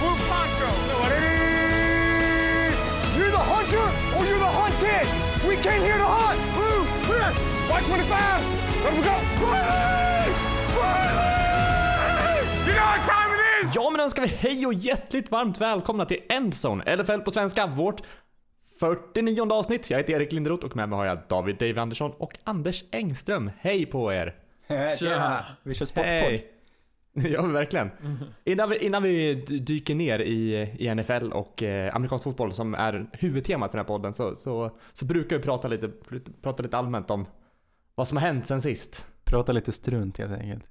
blue poncho. You're the hunter or you're the hunted. We came here to hunt. Blue, clear. White 25. Let we go. You know what time it is? Ja, men då önskar vi hej och hjärtligt varmt välkomna till Endzone, LFL på svenska, vårt 49 avsnitt. Jag heter Erik Linderoth och med mig har jag David Dave Andersson och Anders Engström. Hej på er! Tja! Vi kör sportpodd. Hej! Ja, verkligen. Innan vi, innan vi dyker ner i, i NFL och eh, amerikansk fotboll som är huvudtemat för den här podden så, så, så brukar vi prata lite, prata lite allmänt om vad som har hänt sen sist. Prata lite strunt helt enkelt.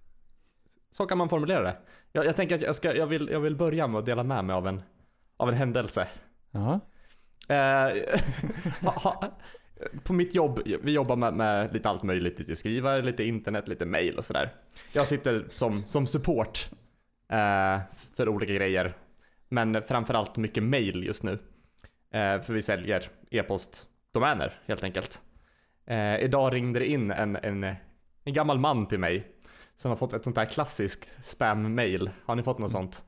Så kan man formulera det. Jag, jag tänker att jag, ska, jag, vill, jag vill börja med att dela med mig av en, av en händelse. Ja. Eh, ha, ha, på mitt jobb, vi jobbar med, med lite allt möjligt, lite skrivare, lite internet, lite mail och sådär. Jag sitter som, som support eh, för olika grejer. Men framförallt mycket mail just nu. Eh, för vi säljer e-postdomäner helt enkelt. Eh, idag ringde det in en, en, en gammal man till mig som har fått ett sånt där klassiskt spam-mail. Har ni fått något sånt?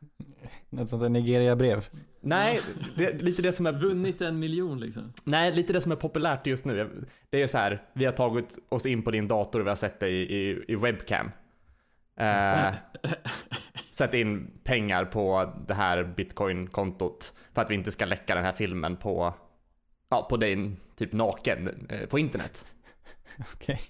Något sånt där Nigeria-brev. Nej, det lite det som är Vunnit en miljon liksom. Nej, lite det som är populärt just nu. Det är så här, vi har tagit oss in på din dator och vi har sett dig i, i, i webcam. Eh, Sätt in pengar på det här bitcoin-kontot för att vi inte ska läcka den här filmen på, ja, på dig typ naken eh, på internet. Okej.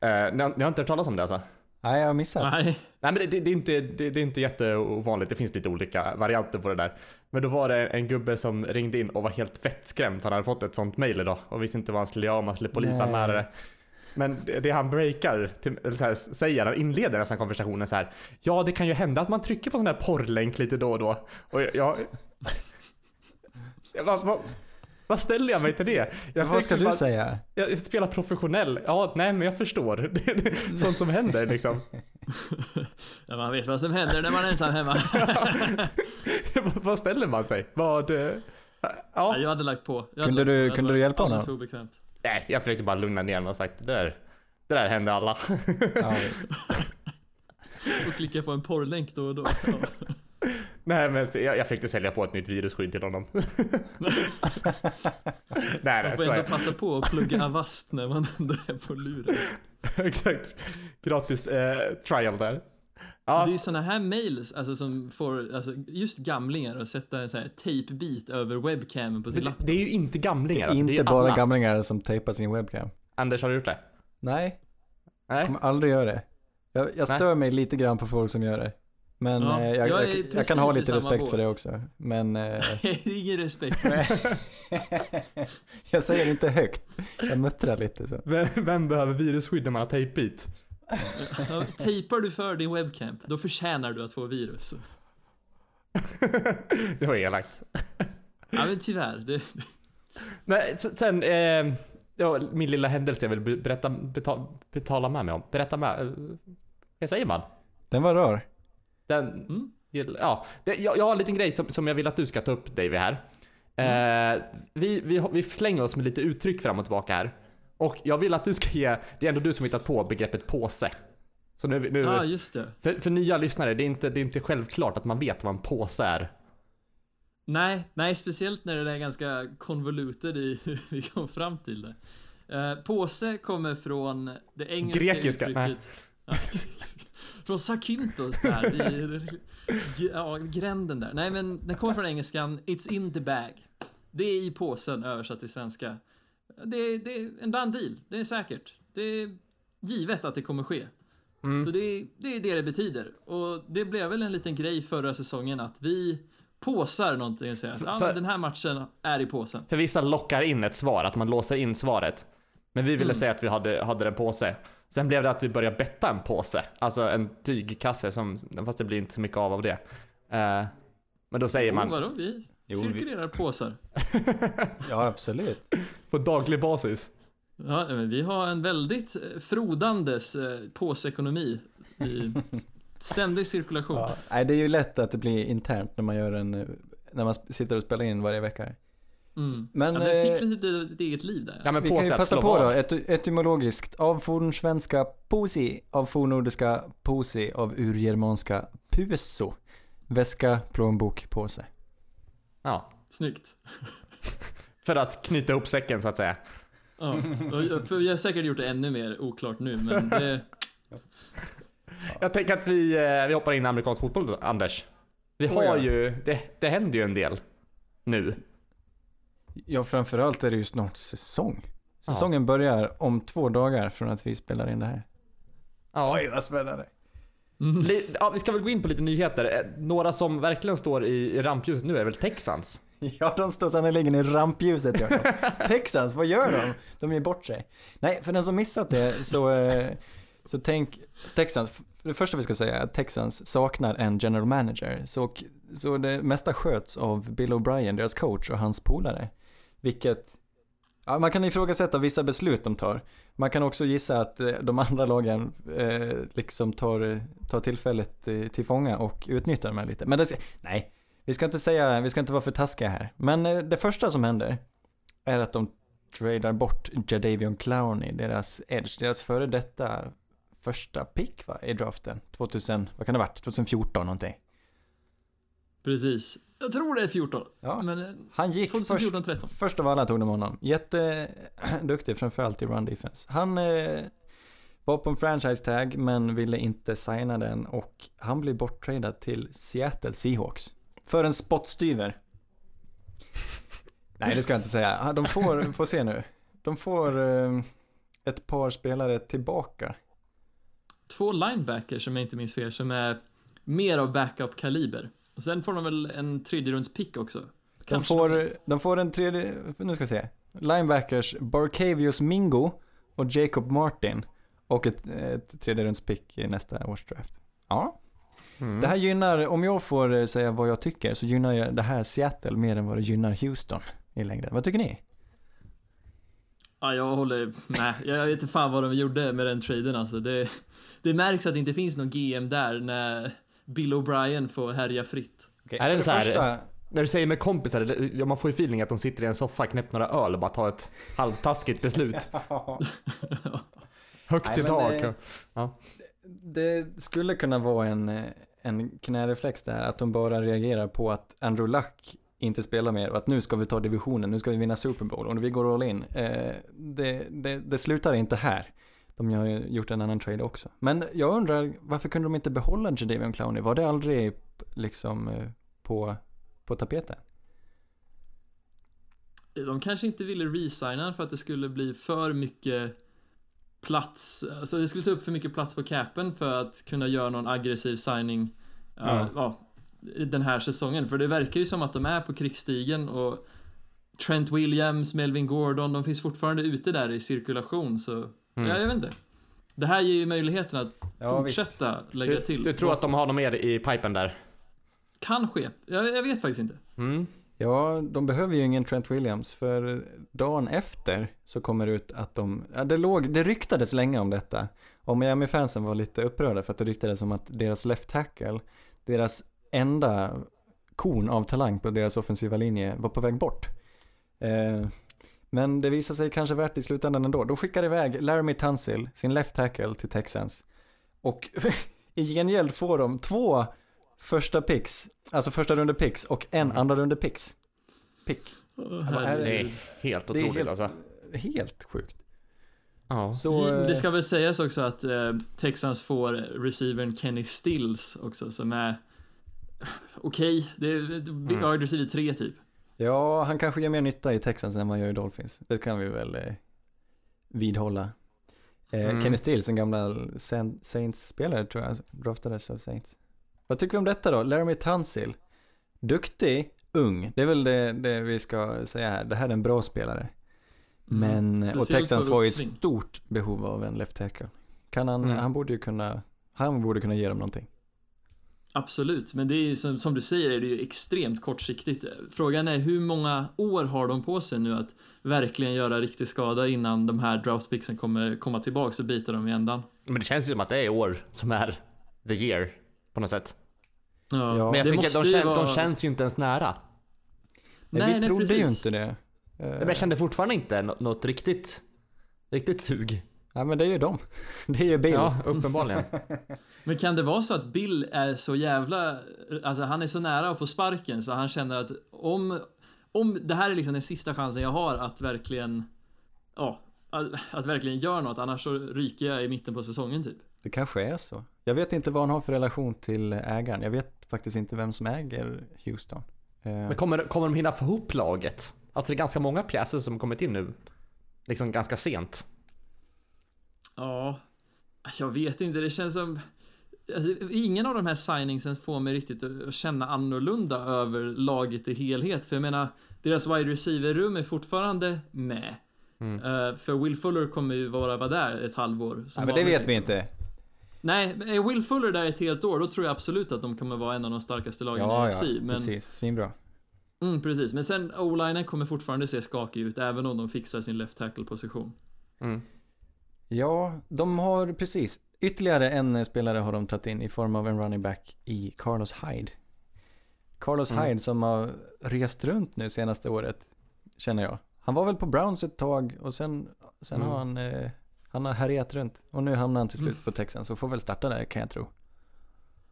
Eh, ni, har, ni har inte hört talas om det alltså? Nej, jag har missat. Nej. Nej men det, det, det, är inte, det, det är inte jätteovanligt, det finns lite olika varianter på det där. Men då var det en gubbe som ringde in och var helt vettskrämd för han hade fått ett sånt mail idag och visste inte vad han skulle göra om han skulle polisanmäla det. Men det, han breakar, till, eller så här, säger, han inleder nästan konversationen så här. Ja det kan ju hända att man trycker på sån här porrlänk lite då och då. Och jag... jag, vad, vad, vad ställer jag mig till det? Jag Vad ska du bara- säga? Jag spelar professionell. Ja, nej men jag förstår. Sånt som händer liksom. Ja, man vet vad som händer när man är ensam hemma. Vad ställer man sig? Vad... eh, Ja, Ja. jag hade lagt på. Jag Kunde hade, du- hade kunde du hjälpa honom? obekvämt. Nej, jag försökte bara lugna ner mig och sagt det där, det där händer alla. Ja. Och klicka på en porrlänk då och då. Ja. nej men jag, jag försökte sälja på ett nytt virusskydd till honom. nej, nej, Man jag får ändå passa på att plugga Avast när man ändå är på luren. Exakt. Gratis eh, trial där. Det Ja, är ju såna här mails, alltså som får, alltså just gamlingar att sätta en sån här tejpbit över webcamen på sin det, lapp. det är ju inte gamlingar alltså, det är Inte ju bara alla. gamlingar som tejpar sin webcam. Anders, har du gjort det? Nej, Nej? jag kommer aldrig göra det. Jag, jag Nej. stör mig lite grann på folk som gör det. Men Ja, eh, jag, jag jag, jag, kan ha lite respekt båt. för det också. Men eh, Det ingen respekt. jag säger det inte högt. Jag muttrar lite så. Vem, vem behöver virusskydd när man har tejpbit? Ja, tejpar du för din webcam, då förtjänar du att få virus. det var elakt. Ja men tyvärr, det, Men sen, eh, ja, min lilla händelse jag vill be- berätta, betala, betala med mig om. Berätta med, eh, vad säger man? Den var rar. Den, Mm. ja, det, jag, jag har en liten grej som, som jag vill att du ska ta upp Davy här. Eh, vi, vi, vi slänger oss med lite uttryck fram och tillbaka här. Och jag vill att du ska ge, det är ändå du som hittat på begreppet påse. Så nu, nu ja just det. för, för nya lyssnare, det är, inte, det är inte självklart att man vet vad en påse är. Nej, nej speciellt när det är ganska convoluted i hur vi kom fram till det. Eh, påse kommer från det engelska Grekiska, uttrycket. Ja, från Zakynthos där i ja, gränden där. Nej men den kommer från engelskan It's in the bag. Det är i påsen översatt till svenska. Det, det är en done deal. Det är säkert. Det är givet att det kommer ske. Mm. Så det, det är det det betyder. Och det blev väl en liten grej förra säsongen att vi påsar någonting och säger att För- men den här matchen är i påsen. För vissa lockar in ett svar, att man låser in svaret. Men vi ville Mm. säga att vi hade, hade en påse. Sen blev det att vi började betta en påse. Alltså en tygkasse som, fast det blir inte så mycket av av det. Eh, men då säger Oh, man vadå? Vi Jo, vi- cirkulerar påsar. Ja, absolut. på daglig basis. Ja, men vi har en väldigt eh, frodandes eh, påsekonomi i ständig cirkulation. Ja. Nej, det är ju lätt att det blir internt när man gör en, eh, när man sitter och spelar in varje vecka. Mm. Men, ja, det eh, fick lite ett eget liv där. Ja men Vi kan ju passa på då, et etymologiskt. Av fornsvenska posi, av fornnordiska posi, av urgermanska puso. väska, plånbok, påse. Ja. Snyggt. För att knyta ihop säcken så att säga. Ja, för jag har säkert gjort det ännu mer oklart nu, men det... Jag tänker att vi, eh, vi hoppar in i amerikansk fotboll Anders. Vi Oh, har ja. ju, det, det händer ju en del nu. Ja, framförallt är det ju snart säsong. Ja. Säsongen börjar om två dagar från att vi spelar in det här. Ja. vad spännande. Mm. Ja, vi ska väl gå in på lite nyheter. Eh, Några som verkligen står i, i rampljuset nu är väl Texans. Ja, de står sannerligen i rampljuset Jakob. Texans, vad gör de? De ger bort sig. Nej, för den som missat det så, eh, så tänk, Texans, det första vi ska säga är att Texans saknar en general manager. Så, så det mesta sköts av Bill O'Brien, deras coach och hans polare. Vilket, ja, man kan ifrågasätta vissa beslut de tar. Man kan också gissa att eh, de andra lagen eh, liksom tar, tar tillfället eh, till fånga och utnyttjar de här lite. Men det, nej, vi ska inte säga, vi ska inte vara för taskiga här. Men eh, det första som händer är att de tradar bort Jadavion Clowney, deras edge, deras före detta första pick va, i draften. 2000, vad kan det ha varit? 2014 någonting. Precis. Jag tror det är 14. Ja, Men eh, han gick först, 2014-13. först av alla tog de honom. Jätteduktig, framförallt i run defense. Han eh, var på en franchise tag men ville inte signa den och han blev borttradad till Seattle Seahawks. För en spottstyver. Nej, det ska jag inte säga. De får, får se nu. De får eh, ett par spelare tillbaka. Två linebackers som jag inte minns fel, som är mer av backup-kaliber. Och sen får de väl en tredje runds pick också. De får, de får en tredje, nu ska vi se. Linebackers Barcavius Mingo och Jacob Martin. Och ett, ett tredje runds pick i nästa års draft. Ja, Mm. det här gynnar, om jag får eh, säga vad jag tycker, så gynnar jag det här Seattle mer än vad det gynnar Houston i längden. Vad tycker ni? Ja, jag håller med. Jag vet inte fan vad de gjorde med den traden alltså. Det, det märks att det inte finns någon GM där när Bill O'Brien får härja fritt. Okay, Är det så här- första- När du säger med kompisar, ja, man får ju feeling att de sitter i en soffa, knäppt några öl och bara tar ett halvtaskigt beslut. Högt i tak. det- det skulle kunna vara en, en knäreflex där, att de bara reagerar på att Andrew Luck inte spelar mer och att nu ska vi ta divisionen, nu ska vi vinna Super Bowl och vi går all in. Eh, det, det, det slutar inte här. De har ju gjort en annan trade också. Men jag undrar, varför kunde de inte behålla Jadavion Clowney? Var det aldrig liksom eh, på, på tapeten? De kanske inte ville resigna för att det skulle bli för mycket plats, alltså det skulle ta upp för mycket plats på capen för att kunna göra någon aggressiv signing ja. Ja. ja, den här säsongen. För det verkar ju som att de är på krigsstigen och Trent Williams, Melvin Gordon, de finns fortfarande ute där i cirkulation så, Mm. ja jag vet inte. Det här ger ju möjligheten att Ja, visst. fortsätta lägga Du, till. du tror att de har något mer i pipen där? Kan ske. Jag, jag vet faktiskt inte. Mm. Ja, de behöver ju ingen Trent Williams för dagen efter så kommer det ut att de, ja det låg, det ryktades länge om detta. Och Miami-fansen var lite upprörda för att det ryktades om att deras left tackle, deras enda kon av talang på deras offensiva linje var på väg bort. Eh, men det visade sig kanske värt i slutändan ändå. De skickar iväg Laramie Tunsil, sin left tackle, till Texans. Och i gengäld får de två första picks, alltså första runde picks och en Mm. andra runde picks. Pick. Är Det är helt Det är otroligt helt- alltså. Helt sjukt. Ja. Så, Det eh, ska väl sägas också att eh, Texans får receivern Kenny Stills också som är okej, det är Mm. mm. wide receiver 3 typ. Ja, han kanske gör mer nytta i Texans än han gör i Dolphins. Det kan vi väl eh, vidhålla. Eh, Mm. Kenny Stills, en gammal Saint- Saints-spelare tror jag, draftades av Saints. Vad tycker vi om detta då? Laramie Tunsil. Duktig, ung. Det är väl det, det vi ska säga här. Det här är en bra spelare. Men, och Speciellt Texans var i uppsving. ett stort behov av en left tackle. Kan han, Mm. han borde ju kunna, han borde kunna ge dem någonting. Absolut, men det är ju som, som du säger är det ju extremt kortsiktigt. Frågan är hur många år har de på sig nu att verkligen göra riktig skada innan de här draftpicksen kommer komma tillbaks och bita dem i ändan. Men det känns ju som att det är år som är the year på något sätt. Ja, Men jag det tycker måste att de, ju kän, vara- de känns ju inte ens nära. Nej, Nej, vi nej, trodde ju precis. inte det. Men jag kände fortfarande inte nå- något riktigt, riktigt sug. Ja men det är ju de. Det är ju Bill. Ja, uppenbarligen. Men kan det vara så att Bill är så jävla, alltså han är så nära att få sparken så han känner att om, om det här är liksom den sista chansen jag har att verkligen, ja, att, att verkligen göra något annars så ryker jag i mitten på säsongen typ. Det kanske är så. Jag vet inte vad han har för relation till ägaren. Jag vet faktiskt inte vem som äger Houston. Eh, Men kommer, kommer de hinna få ihop laget? Alltså det är ganska många pjäser som kommit in nu. Liksom ganska sent. Ja, jag vet inte, det känns som Alltså, ingen av de här signingsen får mig riktigt att känna annorlunda över laget i helhet. För jag menar, deras wide receiver-rum är fortfarande med. Mm. Eh, för Will Fuller kommer ju vara, vara där ett halvår. ja, men det vet vi liksom. inte. Nej, är Will Fuller där ett helt år, då tror jag absolut att de kommer vara en av de starkaste lagen Ja, i ja, NFC. men, precis. Svinbra. Mm, precis. Men sen O-linen kommer fortfarande se skakig ut, även om de fixar sin left tackle-position. Mm. Ja, de har precis. Ytterligare en spelare har de tagit in i form av en running back i Carlos Hyde. Carlos Mm. Hyde som har rest runt nu senaste året, känner jag. Han var väl på Browns ett tag och sen, sen Mm. har han, eh, han har härjat runt. Och nu hamnar han till slut på Texans och får väl starta där kan jag tro.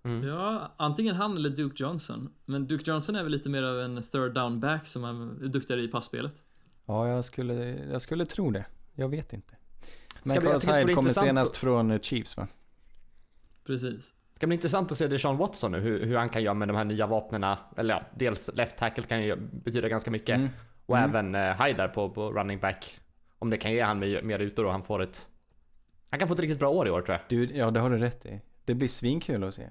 Mm. Ja, antingen han eller Duke Johnson. Men Duke Johnson är väl lite mer av en third down back som är duktigare i passspelet. Ja, jag skulle, jag skulle tro det. Jag vet inte. Men Ska bli- jag Carlos Hyde kommer intressant senast att- från eh, Chiefs va? Precis. Ska bli intressant att se Deshaun Watson nu, hur, hur han kan göra med de här nya vapnena. Eller ja, dels left tackle kan ju betyda ganska mycket. Mm. Och Mm. även eh, Hyde där på, på running back. Om det kan ge han mer, ytor och han får ett... Han kan få ett riktigt bra år i år tror jag. Du, ja det har du rätt i. Det blir svinkul att se.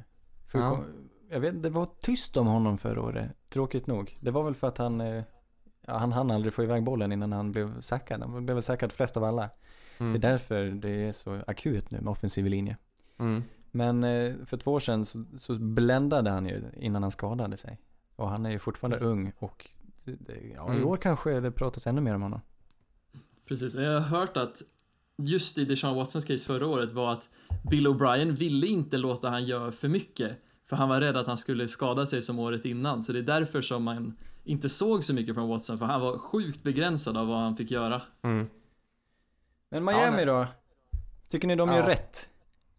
För Ja. kom- Jag vet, det var tyst om honom förra året, tråkigt nog. Det var väl för att han, eh, ja, han hann aldrig få iväg bollen innan han blev sackad. Han blev sackad flest av alla. Det är Mm. därför det är så akut nu med offensiv linje. Mm. Men eh, för två år sedan så, så bländade han ju innan han skadade sig. Och han är ju fortfarande ung och det- ja, i Mm. år kanske det pratas ännu mer om honom. Precis. Jag har hört att just i Deshaun Watsons case förra året var att Bill O'Brien ville inte låta han göra för mycket. För han var rädd att han skulle skada sig som året innan. Så det är därför som man inte såg så mycket från Watson. För han var sjukt begränsad av vad han fick göra. Mm. Men Miami nej. då? Tycker ni de gör Ja. rätt?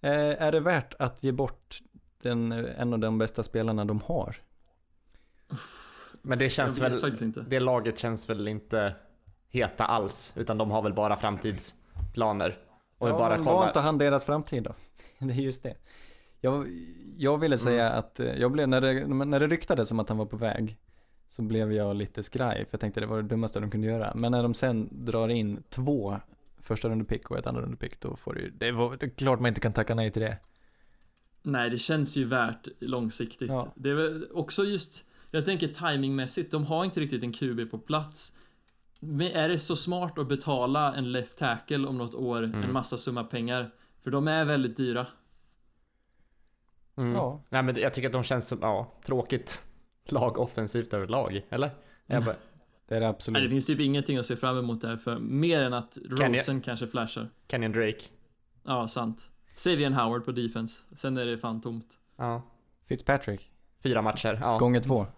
Eh, är det värt att ge bort den, eh, en av de bästa spelarna de har? Men det känns väl... Det laget känns väl inte heta alls. Utan de har väl bara framtidsplaner. Och ja, bara men var inte han deras framtid då? Det är just det. Jag, jag ville säga att, eh, jag blev, när det, när det ryktades om att han var på väg, så blev jag lite skraj, för jag tänkte det var det dummaste de kunde göra. Men när de sen drar in två första rundepick och ett andra rundepick, då får ju, det, var, det är klart man inte kan tacka nej till det. Nej, det känns ju värt långsiktigt. Ja. Det är väl också just, jag tänker timingmässigt, de har inte riktigt en QB på plats. Men är det så smart att betala en left tackle om något år Mm. en massa summa pengar? För de är väldigt dyra. Mm. Ja. Nej men jag tycker att de känns som, ja, tråkigt lag offensivt överlag. Eller? Jag bara, Det är det Nej, det absolut. finns typ ingenting att se fram emot därför. Mer än att Rosen kanske flashar. Kenyon Drake. Ja, sant. Savian Howard på defense. Sen är det fan tomt. Ja. Fitzpatrick, Fyra matcher. Ja. gånger två.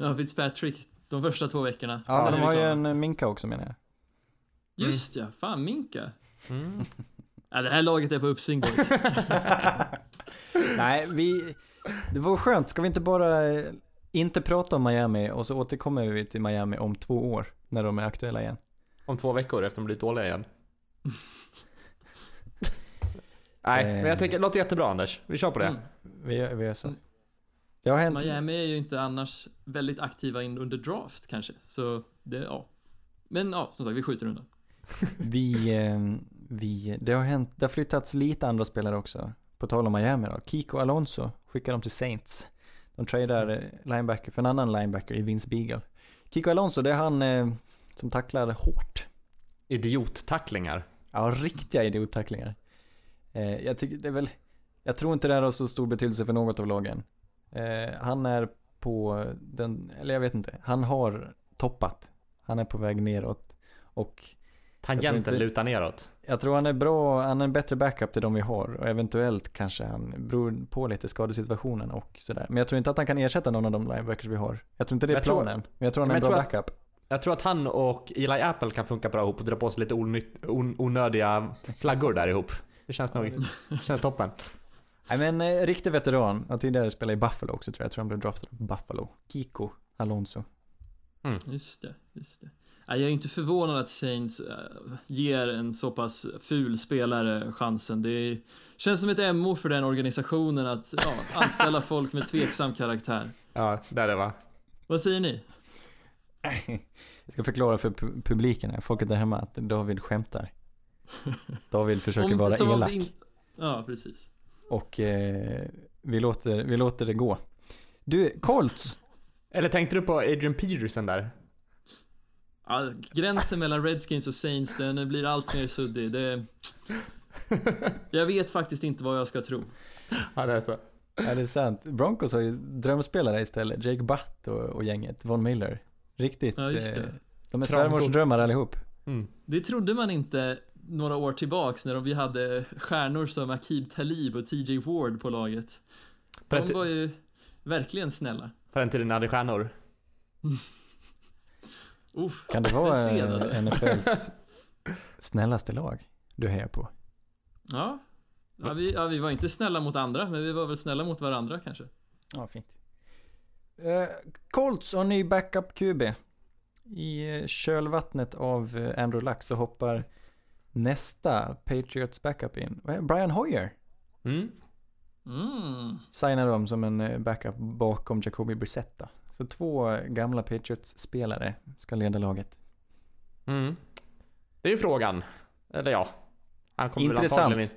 Ja, Fitzpatrick. De första två veckorna. Ja, Sen de har ju en Minka också menar jag. Just ja, fan Minka. Mm. Ja, det här laget är på uppsving boys. Nej, vi, det var skönt. Ska vi inte bara inte prata om Miami och så återkommer vi till Miami om två år när de är aktuella igen. Om två veckor efter de blivit dåliga igen. Nej, Eh. men jag tycker det låter jättebra Anders. Vi kör på det. Mm. Vi, gör- vi gör så. Det har hänt. Miami är ju inte annars väldigt aktiva in under draft kanske. Så det, ja. Men ja, som sagt, vi skjuter undan. Vi, eh, vi, det har hänt, det har flyttats lite andra spelare också. På tal om Miami då. Kiko Alonso skickar dem till Saints. De tradar eh, linebacker för en annan linebacker i Vince Beagle. Kiko Alonso, det är han eh, som tacklar hårt. Idiottacklingar. Ja, riktiga idiottacklingar. Eh, jag tycker det är väl, jag tror inte det här har så stor betydelse för något av lagen. Eh, han är på den, eller jag vet inte, han har toppat. Han är på väg neråt. Och Tangenten inte- lutar neråt. Jag tror han är bra, han är en bättre backup till de vi har. Och eventuellt kanske han beror på lite skadesituationen och sådär. Men jag tror inte att han kan ersätta någon av de linebackers vi har. Jag tror inte det är Jag tror- planen. Men jag tror han är en bra tror att- backup. Jag tror att han och Eli Apple kan funka bra ihop och dra på sig lite onytt, on, onödiga flaggor där ihop. Det känns nog, känns toppen. Nej men eh, riktig veteran. Har tidigare spelat i Buffalo också tror jag. Jag tror han blev draftad Buffalo. Kiko Alonso. Just det, just det. Jag är inte förvånad att Saints eh, ger en så pass ful spelare chansen. Det är, känns som ett MO för den organisationen att ja, anställa folk med tveksam karaktär. Ja, där är det va. Vad säger ni? Jag ska förklara för pu- publiken här, folket där hemma, att David skämtar. David försöker vara elak. in- Ja, precis. Och eh, vi, låter, vi låter det gå. Du, Colts. Eller tänkte du på Adrian Peterson där? Ja, gränsen mellan Redskins och Saints, den blir allt mer suddig. Det... Jag vet faktiskt inte vad jag ska tro. Ja, det är så. Ja, det är sant. Broncos har ju drömspelare istället. Jake Butt och, och gänget. Von Miller. Riktigt. Ja, just det. eh, de är Kramgod. svärmors drömmar allihop. Mm. Det trodde man inte några år tillbaks när vi hade stjärnor som Akib Talib och TJ Ward på laget. De var ju verkligen snälla. På den tiden hade stjärnor. Uff, Kan det vara eh, alltså. NFLs snällaste lag du hejar på? Ja. Ja vi, ja, vi var inte snälla mot andra, men vi var väl snälla mot varandra kanske. Ja, fint. Eh, Colts har ny backup QB. I eh, kölvattnet av Andrew Luck så hoppar nästa Patriots backup in. Brian Hoyer Mm. Mm. signar de som en eh, backup bakom Jacoby Brissett då. Så två gamla Patriots-spelare ska leda laget. Mm. Det är ju frågan. Eller ja. Han kommer väl Intressant. antagligen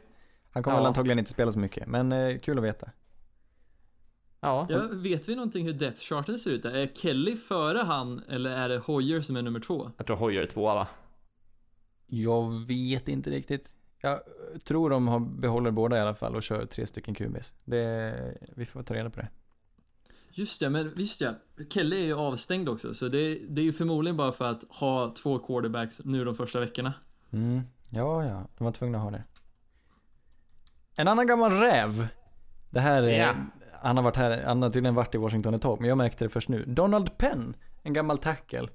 Han kommer Ja. väl antagligen inte spela så mycket, men eh, kul att veta. Ja. Ja, vet vi någonting hur depth charten ser ut? Är Kelly före han, eller är det Hoyer som är nummer två? Jag tror Hoyer är tvåa va? Jag vet inte riktigt. Jag tror de har, behåller båda i alla fall och kör tre stycken QBs. Det, vi får ta reda på det. Just det, men just det. Kelly är ju avstängd också, så det, det är ju förmodligen bara för att ha två quarterbacks nu de första veckorna. Mm. Ja, ja, de var tvungna att ha det. En annan gammal räv. Det här är, Ja. han har varit här, han har tydligen varit i Washington ett tag, men jag märkte det först nu. Donald Penn, en gammal tackle,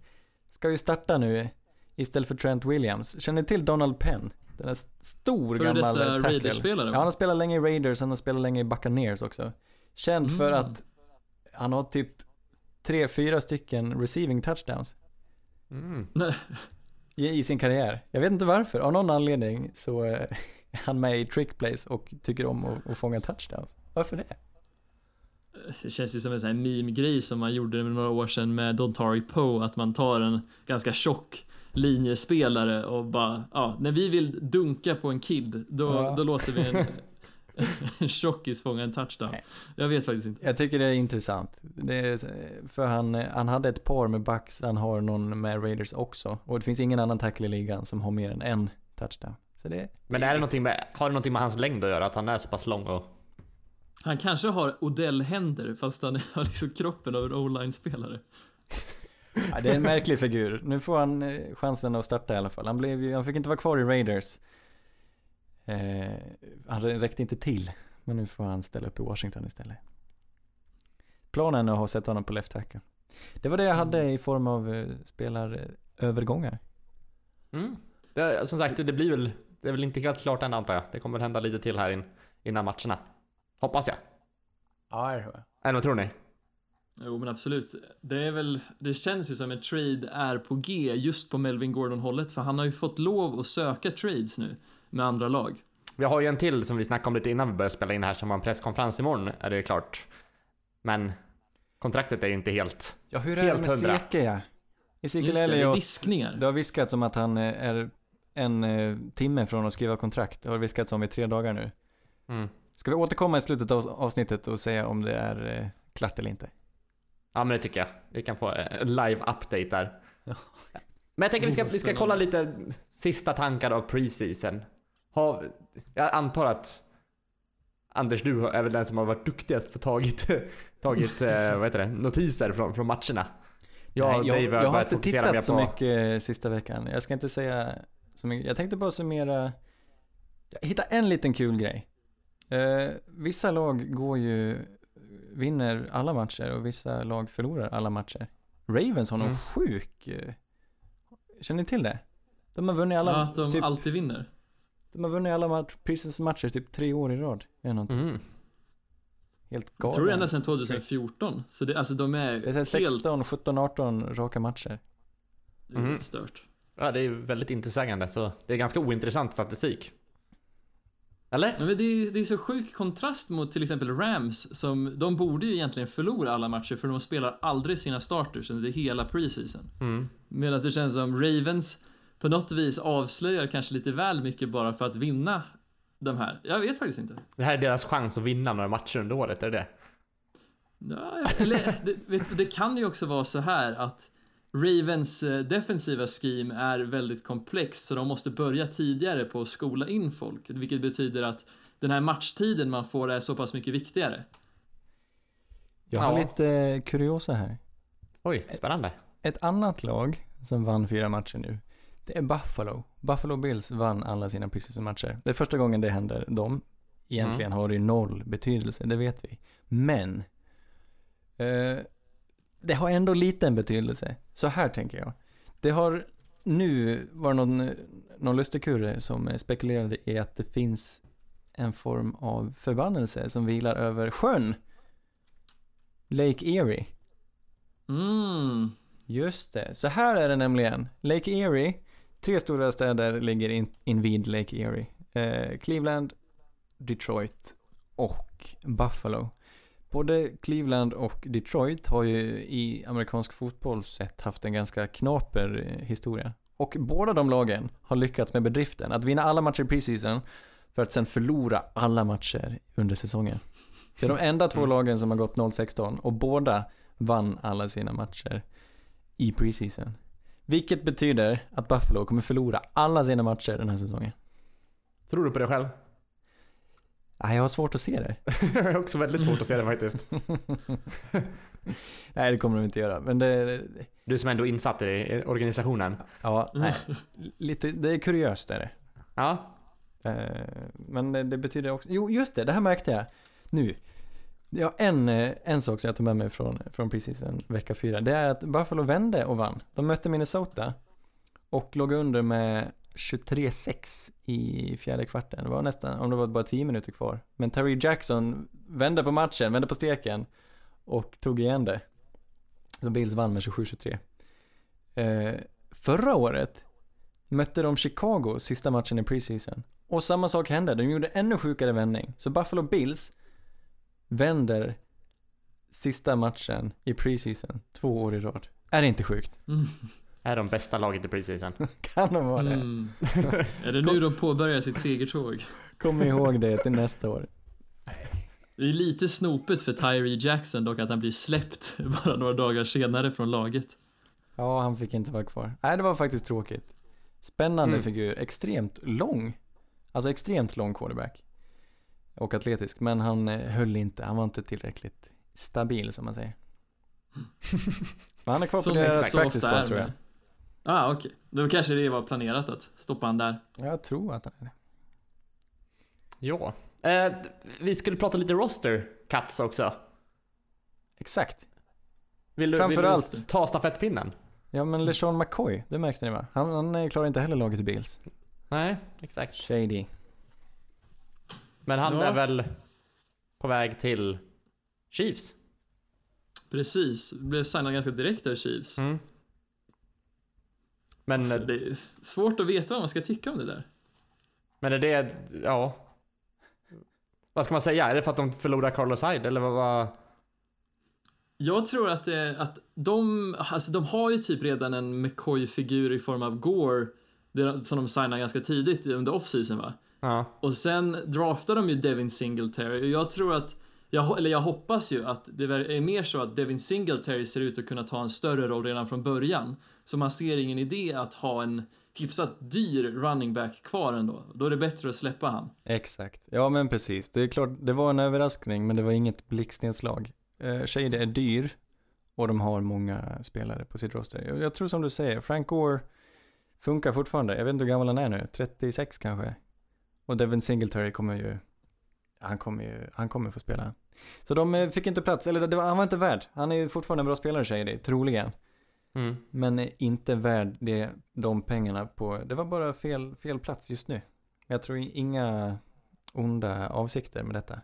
ska ju starta nu istället för Trent Williams. Känner ni till Donald Penn? Den är stor Före gammal detta tackle. Raiders-spelare, Ja, han har spelat länge i Raiders, han har spelat länge i Buccaneers också. Känd för Mm. att han har typ tre, fyra stycken receiving touchdowns Mm. I, i sin karriär. Jag vet inte varför, av någon anledning så eh, är han med i trick plays och tycker om att, att fånga touchdowns. Varför det? Det känns ju som en sån här meme-grej som man gjorde med några år sedan med Dontari Poe, att man tar en ganska tjock linjespelare och bara, ja, när vi vill dunka på en kid, då, Ja. då låter vi en, en tjockis fånga en touchdown. Nej. Jag vet faktiskt inte. Jag tycker det är intressant. Det är, för han, han hade ett par med Bucks, han har någon med Raiders också. Och det finns ingen annan tackle i ligan som har mer än en touchdown. Så det, Men är det någonting med, har det någonting med hans längd att göra? Att han är så pass lång och... Han kanske har Odell-händer fast han har liksom kroppen av en o-line-spelare. Ja, det är en märklig figur. Nu får han eh, chansen att starta i alla fall. Han, blev ju, han fick inte vara kvar i Raiders. Eh, han räckte inte till. Men nu får han ställa upp i Washington istället. Planen är att ha sett honom på left tackle. Det var det jag hade i form av eh, spelarövergångar. Mm. Det, som sagt, det blir väl... Det är väl inte helt klart än antar jag. Det kommer väl hända lite till här in, innan matcherna. Hoppas jag. Ja, det tror jag. Eller vad tror ni? Jo men absolut. Det är väl, det känns ju som en trade är på G just på Melvin Gordon-hållet för han har ju fått lov att söka trades nu med andra lag. Vi har ju en till som vi snackade om lite innan vi började spela in här som har en presskonferens imorgon, är det klart. Men kontraktet är ju inte helt... Ja, hur är Helt det med hundra. Seke ja? Ezekiel Just det, det är Elliott. viskningar. Det har viskats om att han eh, är en eh, timme från att skriva kontrakt. Det har viskats om i tre dagar nu. Mm. Ska vi återkomma i slutet av avsnittet och säga om det är eh, klart eller inte? Ja men det tycker jag. Vi kan få en live update där. Ja. Men jag tänker vi ska, vi ska kolla lite sista tankar av preseason. Har, jag antar att Anders, du är väl den som har varit duktigast på tagit, tagit eh, vad heter det, notiser från, från matcherna. Jag Nej, Dave har jag har inte tittat så på... mycket eh, sista veckan. Jag ska inte säga så mycket. Jag tänkte bara summera. Jag hittade en liten kul grej. Eh, vissa lag går ju, vinner alla matcher och vissa lag förlorar alla matcher. Ravens har någon Mm. sjuk, eh, Känner ni till det? De har vunnit alla, Ja, att de typ, alltid vinner. de har vunnit alla match, matcher typ tre år i rad. Eller. Mm. Helt Jag galet. tror det är ända sedan 2014. Så det, alltså de är, Det är helt 16, 17, 18 raka matcher. det är helt stört. Ja, det är väldigt intetsägande, så det är ganska ointressant statistik. Eller? Men det, är, det är så sjuk kontrast mot till exempel Rams som, de borde ju egentligen förlora alla matcher för de spelar aldrig sina starters under hela preseason. Mm. Medan det känns som Ravens på något vis avslöjar kanske lite väl mycket bara för att vinna de här. Jag vet faktiskt inte. Det här är deras chans att vinna några matcher under året, är det det? Ja, eller, det, vet, det kan ju också vara så här att Ravens eh, defensiva scheme är väldigt komplext så de måste börja tidigare på att skola in folk, vilket betyder att den här matchtiden man får är så pass mycket viktigare. Jag har Ja. lite kuriosa här. Oj, spännande. Ett annat lag som vann fyra matcher nu, det är Buffalo. Buffalo Bills vann alla sina preseason matcher. Det är första gången det händer dem. Egentligen har det ju noll betydelse, det vet vi. Men, eh, det har ändå liten betydelse. Så här tänker jag. Det har nu var någon, någon lustigkurre som spekulerade i att det finns en form av förbannelse som vilar över sjön. Lake Erie. Mm. Just det, så här är det nämligen. Lake Erie, tre stora städer ligger in, invid Lake Erie. Eh, Cleveland, Detroit och Buffalo. Både Cleveland och Detroit har ju i amerikansk fotboll sett haft en ganska knaper eh, historia. Och båda de lagen har lyckats med bedriften att vinna alla matcher i preseason för att sen förlora alla matcher under säsongen. Det är de enda två lagen som har gått 0-16 och båda vann alla sina matcher i preseason. Vilket betyder att Buffalo kommer förlora alla sina matcher den här säsongen. Tror du på det själv? Nej, jag har svårt att se det. jag har också väldigt svårt att se det faktiskt. Nej, det kommer de inte göra. Men det, Du som ändå är insatt i organisationen. ja, nej. Lite, det är kuriöst är det. Ja. Eh, Men det, det betyder också, jo just det, det här märkte jag nu. Ja, en, eh, en sak som jag tog med mig från, från preseason vecka fyra, det är att Buffalo vände och vann. De mötte Minnesota och låg under med 23-6 i fjärde kvarten. Det var nästan, om det var bara 10 minuter kvar. Men Terry Jackson vände på matchen, vände på steken och tog igen det. Så Bills vann med 27-23. Eh, förra året mötte de Chicago sista matchen i preseason. Och samma sak hände, de gjorde ännu sjukare vändning. Så Buffalo Bills vänder sista matchen i preseason två år i rad. Är det inte sjukt? Mm. Är de bästa laget i preseason. Kan de vara det? Mm. är det nu de påbörjar sitt segertåg? Kom ihåg det till nästa år. Det är lite snopet för Tyree Jackson dock att han blir släppt bara några dagar senare från laget. Ja, han fick inte vara kvar. Nej, det var faktiskt tråkigt. Spännande Mm. figur, extremt lång. Alltså extremt lång quarterback. Och atletisk, men han eh, höll inte, han var inte tillräckligt stabil som man säger. Men han är kvar på deras så practice squad tror jag. Ah, okej. Då kanske det var planerat att stoppa han där. Jag tror att han är det. Ja. Eh, vi skulle prata lite roster cuts också. Exakt. Vill du, Framförallt- vill du ta stafettpinnen? Ja men LeSean McCoy, det märkte ni va? Han, han eh, klarar inte heller laget i Bills. Nej, exakt. Shady. Men han Ja. är väl på väg till Chiefs? Precis, blev signad ganska direkt av Chiefs. Mm. Men, Det är svårt att veta vad man ska tycka om det där. men är det, ja. Vad ska man säga? Är det för att de förlorar Carlos Hyde eller vad? Jag tror att, det, att de, alltså de har ju typ redan en McCoy-figur i form av Gore som de signade ganska tidigt under off-season va? Ja. Och sen draftar de ju Devin Singletary och jag tror att, jag, eller jag hoppas ju att det är mer så att Devin Singletary ser ut att kunna ta en större roll redan från början. Så man ser ingen idé att ha en hyfsat dyr running back kvar ändå. Då är det bättre att släppa han. Exakt. Ja men precis. Det är klart, det var en överraskning men det var inget blixtnedslag. Eh, Shady är dyr och de har många spelare på sitt roster. Jag, jag tror som du säger, Frank Gore funkar fortfarande. Jag vet inte hur gammal han är nu, 36 kanske. Och Devin Singletary kommer ju, han kommer ju, han kommer få spela. Så de eh, fick inte plats, eller det var, han var inte värd. Han är ju fortfarande en bra spelare Shady, troligen. Mm. Men är inte värd det, de pengarna på, det var bara fel, fel plats just nu. Jag tror inga onda avsikter med detta.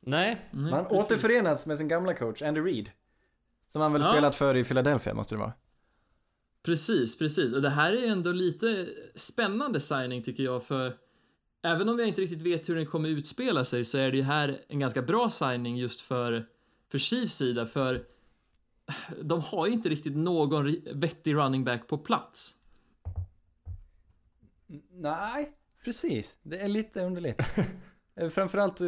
Nej, Nej, Man precis. återförenas med sin gamla coach, Andy Reid. Som han väl Ja. spelat för i Philadelphia måste det vara. Precis, precis. Och det här är ändå lite spännande signing tycker jag för även om jag inte riktigt vet hur den kommer utspela sig så är det ju här en ganska bra signing just för för Chiefs sida för de har ju inte riktigt någon vettig running back på plats. Nej, precis. Det är lite underligt. Eh, Framförallt eh,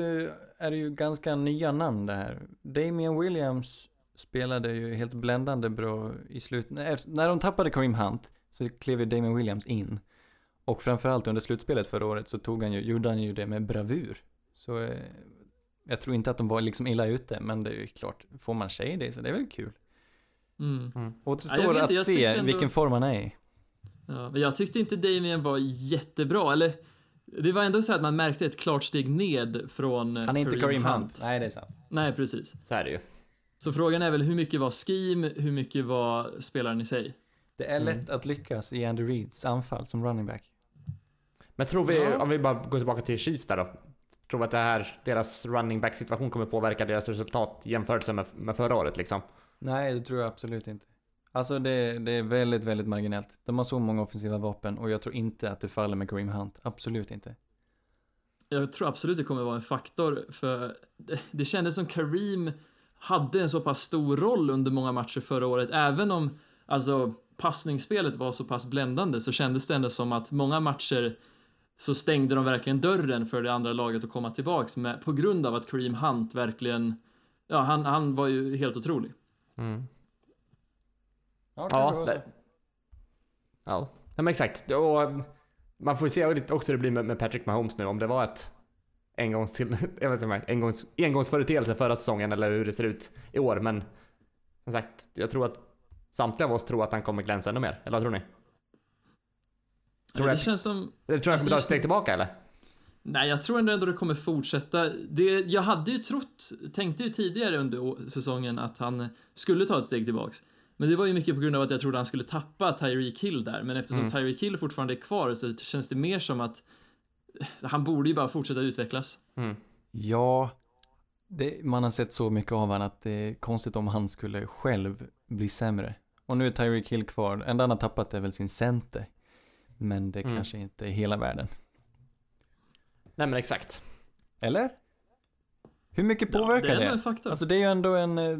är det ju ganska nya namn det här. Damian Williams spelade ju helt bländande bra i slutet. när- de tappade Kareem Hunt så klev ju Damian Williams in. Och framförallt under slutspelet förra året så tog han ju, gjorde han ju det med bravur. Så eh, jag tror inte att de var liksom illa ute, men det är ju klart, får man tjej det så det är väl kul. Mm. Mm. Återstår Ja, jag vet inte, att jag tyckte se ändå- vilken form han är i. Ja, men jag tyckte inte Damien var jättebra, eller det var ändå så att man märkte ett klart steg ned från eh, Han är inte Kareem Hunt. Nej, det är sant. Nej, precis. så är det ju. Så frågan är väl hur mycket var scheme, hur mycket var spelaren i sig? Det är lätt att lyckas i Andy Reeds anfall som running back. Men tror vi, Ja. om vi bara går tillbaka till Chiefs där då. Tror vi att det här, deras running back situation kommer påverka deras resultat i jämförelse med, med förra året liksom? Nej, det tror jag absolut inte. Alltså det, det är väldigt, väldigt marginellt. De har så många offensiva vapen och jag tror inte att det faller med Kareem Hunt. Absolut inte. Jag tror absolut det kommer vara en faktor för det, det kändes som Kareem hade en så pass stor roll under många matcher förra året. Även om alltså passningsspelet var så pass bländande så kändes det ändå som att många matcher så stängde de verkligen dörren för det andra laget att komma tillbaks med, på grund av att Kareem Hunt verkligen, ja han, han var ju helt otrolig. Mm. Ja, Ja, det, ja. Men exakt. Och man får ju se också hur det blir med, Patrick Mahomes nu. Om det var ett engångs till, jag vet inte, engångs, engångsföreteelse förra säsongen eller hur det ser ut i år. Men som sagt, jag tror att samtliga av oss tror att han kommer glänsa ännu mer. Eller vad tror ni? Tror det jag- känns som, Eller tror jag Alltså, kommer ta ett just steg tillbaka eller? Nej, jag tror ändå att det kommer fortsätta. Det, jag hade ju trott, tänkte ju tidigare under säsongen att han skulle ta ett steg tillbaks. Men det var ju mycket på grund av att jag trodde han skulle tappa Tyreek Hill där. Men eftersom Mm. Tyreek Hill fortfarande är kvar så känns det mer som att han borde ju bara fortsätta utvecklas. Mm. Ja, det, man har sett så mycket av honom att det är konstigt om han skulle själv bli sämre. Och nu är Tyreek Hill kvar. Det enda han har tappat är väl sin center. Men det Mm. kanske inte är hela världen. Nej men exakt. Eller? Hur mycket Ja, påverkar det är det? faktor. Alltså det är ju ändå en, eh,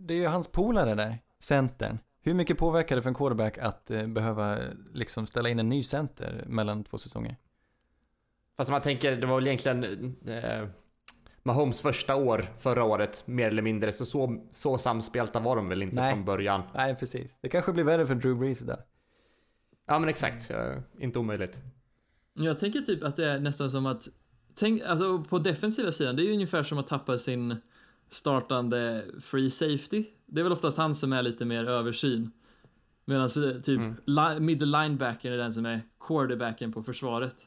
det är ju hans polare där, centern. Hur mycket påverkar det för en quarterback att eh, behöva eh, liksom ställa in en ny center mellan två säsonger? Fast om man tänker, det var väl egentligen eh, Mahomes första år förra året, mer eller mindre. Så, så, så samspelta var de väl inte Nej. från början. Nej, precis. Det kanske blir värre för Drew Brees där. Ja men exakt, inte omöjligt. Jag tänker typ att det är nästan som att, tänk, alltså på defensiva sidan, det är ju ungefär som att tappa sin startande free safety. Det är väl oftast han som är lite mer översyn. Medan typ Mm. li- middle linebacken är den som är quarterbacken på försvaret.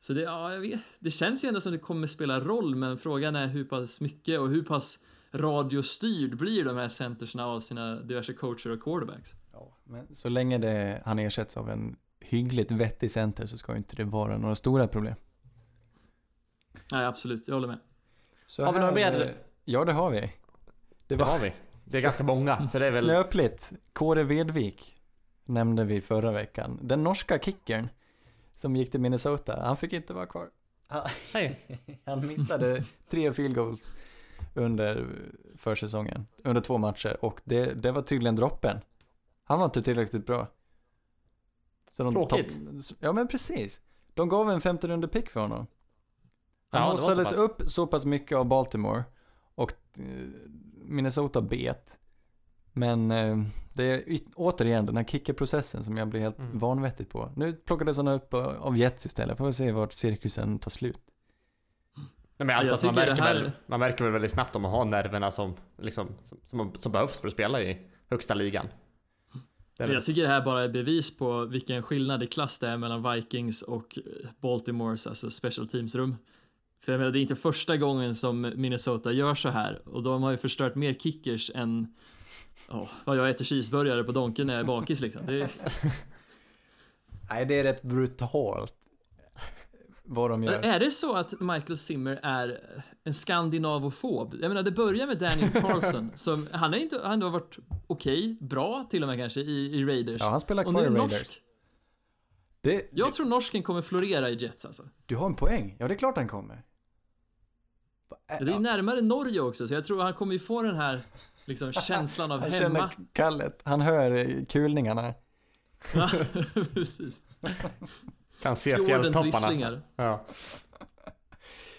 Så det, ja, jag vet, det känns ju ändå som det kommer spela roll, men frågan är hur pass mycket och hur pass radiostyrd blir de här centerserna av sina diverse coacher och quarterbacks. Ja, men så länge det, han ersätts av en hyggligt vettig center så ska ju inte det vara några stora problem. Nej, absolut, jag håller med. Så Har vi några mer? eh, Ja, det har vi. Det Det var har vi. Det är ganska många, så det är väl... snöpligt. Kåre Vedvik nämnde vi förra veckan. Den norska kickern som gick till Minnesota, han fick inte vara kvar. Han missade tre field goals under försäsongen, under två matcher och det, det var tydligen droppen. Han var inte tillräckligt bra. Så de Tråkigt. ja men precis. De gav en femte runde pick för honom. Han Ja, haussades upp så pass mycket av Baltimore och eh, Minnesota bet. Men eh, det är återigen den här kickerprocessen som jag blir helt Mm. vanvettig på. Nu plockades han upp av Jets istället. Får vi se vart cirkusen tar slut. Nej, men jag jag att man märker, här- väl, man märker väl väldigt snabbt om man har nerverna som, liksom, som, som, som behövs för att spela i högsta ligan. Det är Men väl- jag tycker det här bara är bevis på vilken skillnad i klass det är mellan Vikings och Baltimores, alltså special teams-rum. För jag menar, det är inte första gången som Minnesota gör så här och de har ju förstört mer kickers än Åh, vad jag äter cheeseburgare på Donken när jag är bakis liksom. Det är, Nej, det är rätt brutalt. Vad de gör. är det så att Michael Zimmer är en skandinavofob? Jag menar, det börjar med Daniel Carlson, som, han har inte, han har varit okej, bra till och med kanske, i, i Raiders. Ja, han spelar kvar i är Raiders. norsk. Det, Jag tror norsken kommer florera i Jets alltså. Du har en poäng. Ja, det är klart han kommer. Det är närmare Norge också, så jag tror han kommer ju få den här liksom, känslan av Han hemma. känner kallet. Han hör eh, kulningarna. Ja, precis. Kan se fjälltopparna. Ja.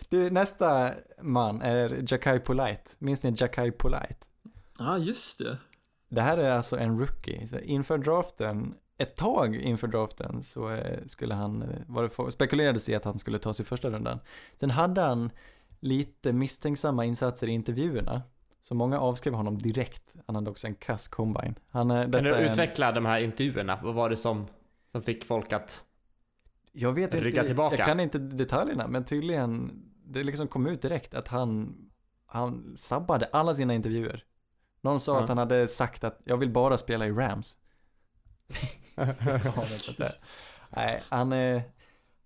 Du, nästa man är Jakai Polite. Minns ni Jakai Polite? Ja, just det. Det här är alltså en rookie. Så inför draften, ett tag inför draften så eh, skulle han, eh, var det för, spekulerades i att han skulle tas i första rundan. Sen hade han lite misstänksamma insatser i intervjuerna. Så många avskrev honom direkt. Han hade också en kass combine. Han, eh, Kan du är en- utveckla de här intervjuerna? Vad var det som, som fick folk att... Jag vet Rygga inte, tillbaka. jag kan inte detaljerna, men tydligen, det liksom kom ut direkt att han, han sabbade alla sina intervjuer. Någon sa Ja. att han hade sagt att jag vill bara spela i Rams. Nej, han, eh,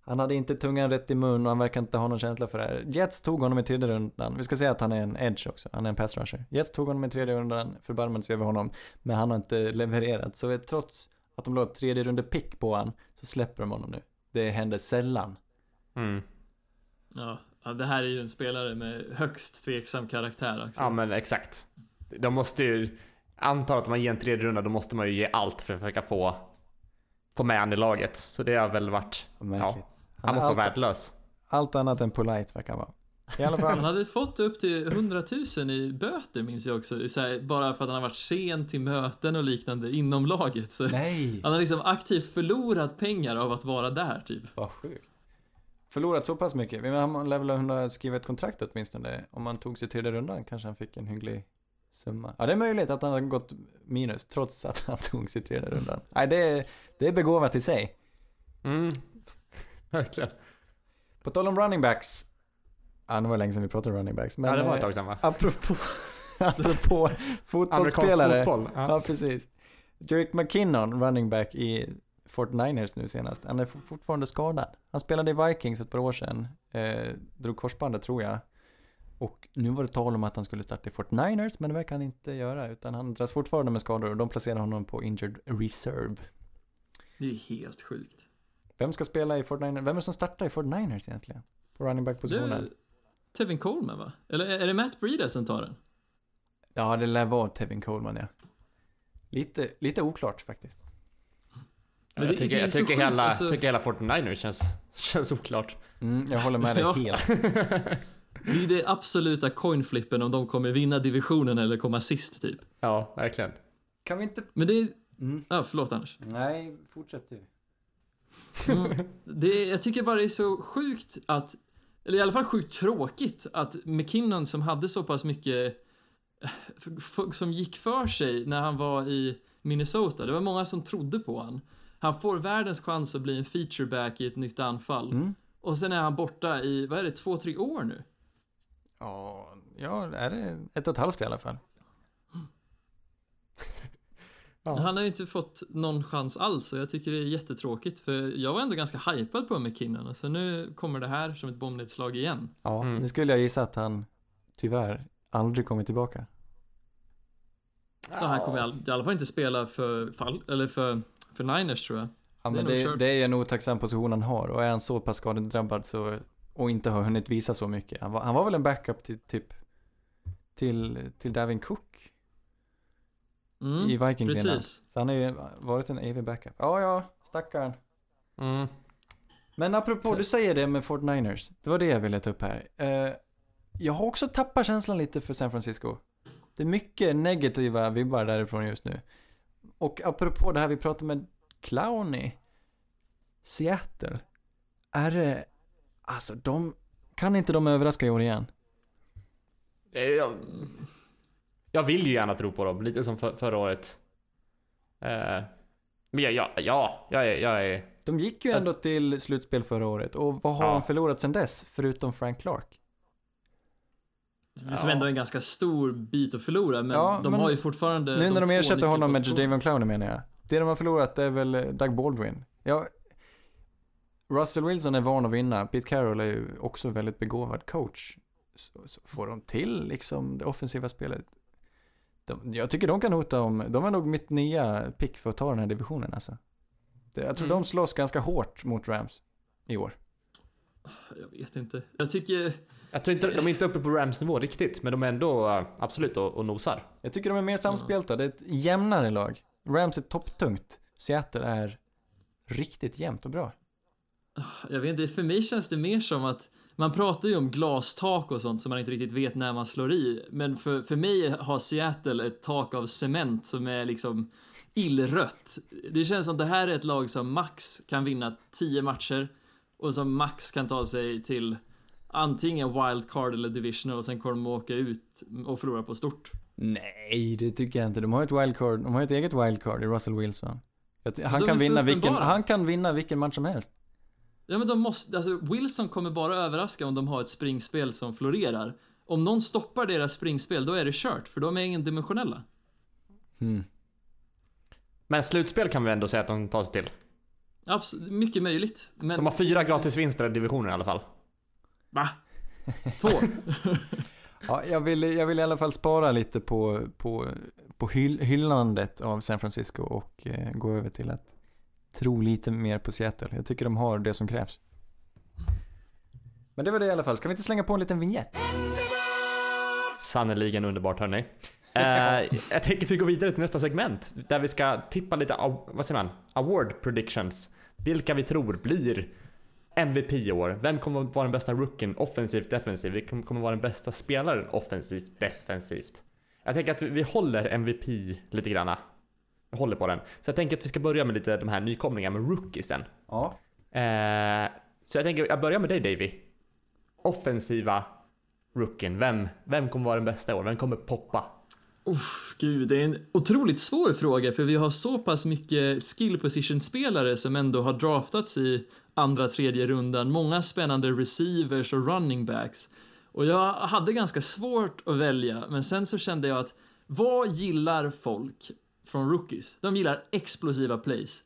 han hade inte tungan rätt i mun och han verkar inte ha någon känsla för det här. Jets tog honom i tredje rundan. Vi ska säga att han är en edge också. Han är en pass rusher. Jets tog honom i tredje rundan, förbarmade sig över honom. Men han har inte levererat. Så trots att de la ett tredje runde pick på han så släpper de honom nu. Det händer sällan. Mm. Ja, ja, det här är ju en spelare med högst tveksam karaktär också. Ja men exakt. De måste ju... Antar att man ger en tredje runda, då måste man ju ge allt för att försöka få, få med han i laget. Så det har väl varit... Märkligt. Han måste allt, vara värdelös. allt annat än polite verkar han vara. I alla Han fall. hade fått upp till 100 000 i böter minns jag också. Så här, bara för att han har varit sen till möten och liknande inom laget. Så Nej, han har liksom aktivt förlorat pengar av att vara där typ. vad sjukt. Förlorat så pass mycket. Men han lär väl ha skrivit ett kontrakt åtminstone. Om man tog sig till tredje rundan kanske han fick en hygglig summa. Ja, det är möjligt att han har gått minus trots att han tog sig till tredje rundan. Nej, det är, det är begåvat i sig. Mm. Verkligen. På tal om running backs. Ja, det var länge sedan vi pratade running backs. Men ja, det var eh, ett tag sedan va? apropå, apropå fotbollsspelare. fotboll. Ja, Ja. precis. Jerick McKinnon, running back i Fort Niners nu senast. Han är fortfarande skadad. Han spelade i Vikings för ett par år sedan. Eh, drog korsbandet tror jag. Och nu var det tal om att han skulle starta i Fort Niners, men det verkar han inte göra. Utan han dras fortfarande med skador och de placerar honom på injured reserve. Det är helt sjukt. Vem ska spela i Fort Niners? Vem är det som startar i Fort Niners egentligen? På running back-positionen? Tevin Coleman va? Eller är det Matt Breida som tar den? Ja, det lär vara Tevin Coleman ja. Lite, lite oklart faktiskt. Men jag tycker, jag tycker sjukt, hela, alltså- tycker hela 49ers känns, känns oklart. Mm, jag håller med dig Ja. helt. Det är det absoluta coinflippen om de kommer vinna divisionen eller komma sist typ. Ja, verkligen. Kan vi inte... Men det är... Mm. Ja, förlåt Anders. Nej, fortsätt du. Mm. Det är, jag tycker bara det är så sjukt att, eller i alla fall sjukt tråkigt att McKinnon som hade så pass mycket som gick för sig när han var i Minnesota. Det var många som trodde på han. Han får världens chans att bli en featureback i ett nytt anfall. Mm. Och sen är han borta i, vad är det, två, tre år nu? Ja, ja, är det ett och ett halvt i alla fall? Ja. Han har ju inte fått någon chans alls och jag tycker det är jättetråkigt för jag var ändå ganska hypad på McKinnon och så nu kommer det här som ett bombnedslag igen. Ja, Mm. nu skulle jag gissa att han tyvärr aldrig kommer tillbaka. Ja, han kommer i all- i alla fall inte spela för, fall, eller för, för Niners tror jag. Ja, Det är men nog det, det är en otacksam position han har och är han så pass skadedrabbad så och inte har hunnit visa så mycket. Han var, han var väl en backup till typ till, till Davin Cook Mm, i Vikings innan. precis. Så han har ju varit en evig backup. Ja, ja, stackarn. Mm. Men apropå, du säger det med 49ers. Det var det jag ville ta upp här. Eh, jag har också tappat känslan lite för San Francisco. Det är mycket negativa vibbar därifrån just nu. Och apropå det här vi pratade med Clowney. Seattle. Är det, alltså de, kan inte de överraska i år igen? Eh, Jag, jag vill ju gärna tro på dem, lite som för, förra året. Eh, men ja, ja, ja, jag är, jag är... De gick ju ändå till slutspel förra året och vad har Ja. de förlorat sedan dess? Förutom Frank Clark. Som ändå är en ganska stor bit att förlora, men Ja, de men har ju fortfarande Nu när de två ersätter honom med. Jadavion Clowney menar jag. Det de har förlorat är väl eh, Doug Baldwin. Ja, Russell Wilson är van att vinna. Pete Carroll är ju också väldigt begåvad coach. Så, så får de till liksom det offensiva spelet. De, jag tycker de kan hota om, de är nog mitt nya pick för att ta den här divisionen alltså. Det, jag tror Mm. de slåss ganska hårt mot Rams i år. Jag vet inte. Jag tycker... Jag tror inte, de är inte uppe på Rams nivå riktigt, men de är ändå eh, absolut och, och nosar. Jag tycker de är mer samspelta, det är ett jämnare lag. Rams är topptungt. Seattle är riktigt jämnt och bra. Jag vet inte, för mig känns det mer som att man pratar ju om glastak och sånt som man inte riktigt vet när man slår i. Men för, för mig har Seattle ett tak av cement som är liksom illrött. Det känns som det här är ett lag som max kan vinna 10 matcher och som max kan ta sig till antingen wildcard eller divisional och sen kommer de åka ut och förlora på stort. Nej, det tycker jag inte. De har ett wildcard, de har ett eget wildcard i Russell Wilson. Han kan, vinna vilken, han kan vinna vilken match som helst. Ja men de måste, alltså Wilson kommer bara överraska om de har ett springspel som florerar. Om någon stoppar deras springspel, då är det kört, för de är endimensionella. Hmm. Men slutspel kan vi ändå säga att de tar sig till. Absolut, mycket möjligt. Men... De har fyra gratisvinster i divisionen i alla fall. Va? Två? Ja, jag vill, jag vill i alla fall spara lite på, på, på hyll, hyllandet av San Francisco och eh, gå över till att tro lite mer på Seattle. Jag tycker de har det som krävs. Men det var det i alla fall. Ska vi inte slänga på en liten vignett? Sannerligen underbart hörni. Eh, jag tänker vi går vidare till nästa segment. Där vi ska tippa lite, av- vad säger man? Award predictions. Vilka vi tror blir MVP i år. Vem kommer att vara den bästa rookien offensivt defensivt? Vilken kommer att vara den bästa spelaren offensivt defensivt? Jag tänker att vi, vi håller MVP lite granna. Håller på den. Så jag tänker att vi ska börja med lite de här nykomlingarna med rookiesen. Ja. Eh, så jag tänker, jag börjar med dig Davy. Offensiva rookien. Vem, vem kommer vara den bästa i år? Vem kommer poppa? Uff, gud, det är en otroligt svår fråga för vi har så pass mycket skill position-spelare som ändå har draftats i andra, tredje rundan. Många spännande receivers och running backs. Och jag hade ganska svårt att välja, men sen så kände jag att vad gillar folk från rookies? De gillar explosiva plays.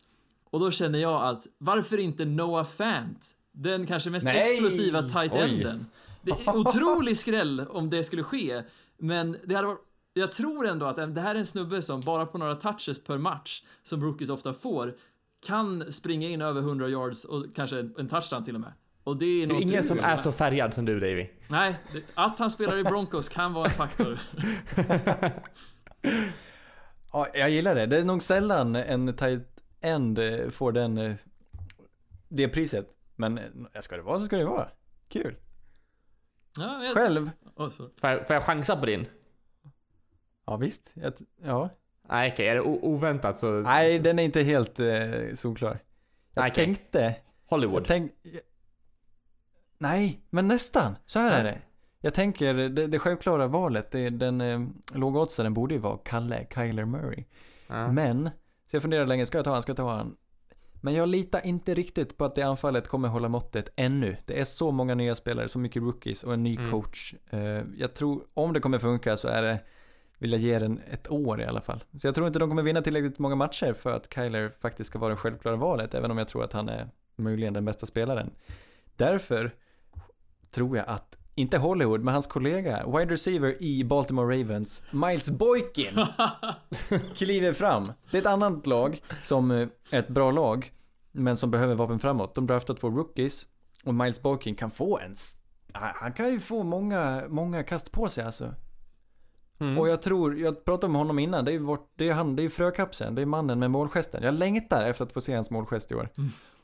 Och då känner jag att varför inte Noah Fant? Den kanske mest Nej! explosiva tight Oj. enden. Det är otrolig skräll om det skulle ske, men det hade varit jag tror ändå att det här är en snubbe som bara på några touches per match, som rookies ofta får, kan springa in över 100 yards och kanske en touchdown till och med. Och det är, Det är ingen som är så färgad som du Davy. Nej, att han spelar i Broncos kan vara en faktor. Ja, jag gillar det. Det är nog sällan en tight end eh, får den, eh, det priset. Men eh, ska det vara så ska det vara. Kul. Ja, jag, Själv? Oh. Får jag, får jag chansa på din? Ja visst. Jag, ja. Nej okej, är det oväntat så... Nej, så, den är inte helt eh, solklar. Jag Nej, okej. tänkte... Jag Hollywood. tänk, nej, men nästan. Så här är det. Jag tänker, det, det självklara valet, det, den eh, låga oddsen borde ju vara Kalle, Kyler Murray. Ja. Men, så jag funderar länge, ska jag ta han, ska jag ta han? Men jag litar inte riktigt på att det anfallet kommer hålla måttet ännu. Det är så många nya spelare, så mycket rookies och en ny Mm. coach. Eh, jag tror, om det kommer funka så är det, vill jag ge den ett år i alla fall. Så jag tror inte de kommer vinna tillräckligt många matcher för att Kyler faktiskt ska vara det självklara valet, även om jag tror att han är möjligen den bästa spelaren. Därför tror jag att, inte Hollywood, men hans kollega, wide receiver i Baltimore Ravens, Miles Boykin, kliver fram. Det är ett annat lag som eh, är ett bra lag, men som behöver vapen framåt. De draftar två rookies och Miles Boykin kan få en... Han kan ju få många, många kast på sig alltså. Mm. Och jag tror, jag pratade med honom innan, det är vårt, det är han, det är frökapseln, det är mannen med målgesten. Jag längtar efter att få se hans målgest i år.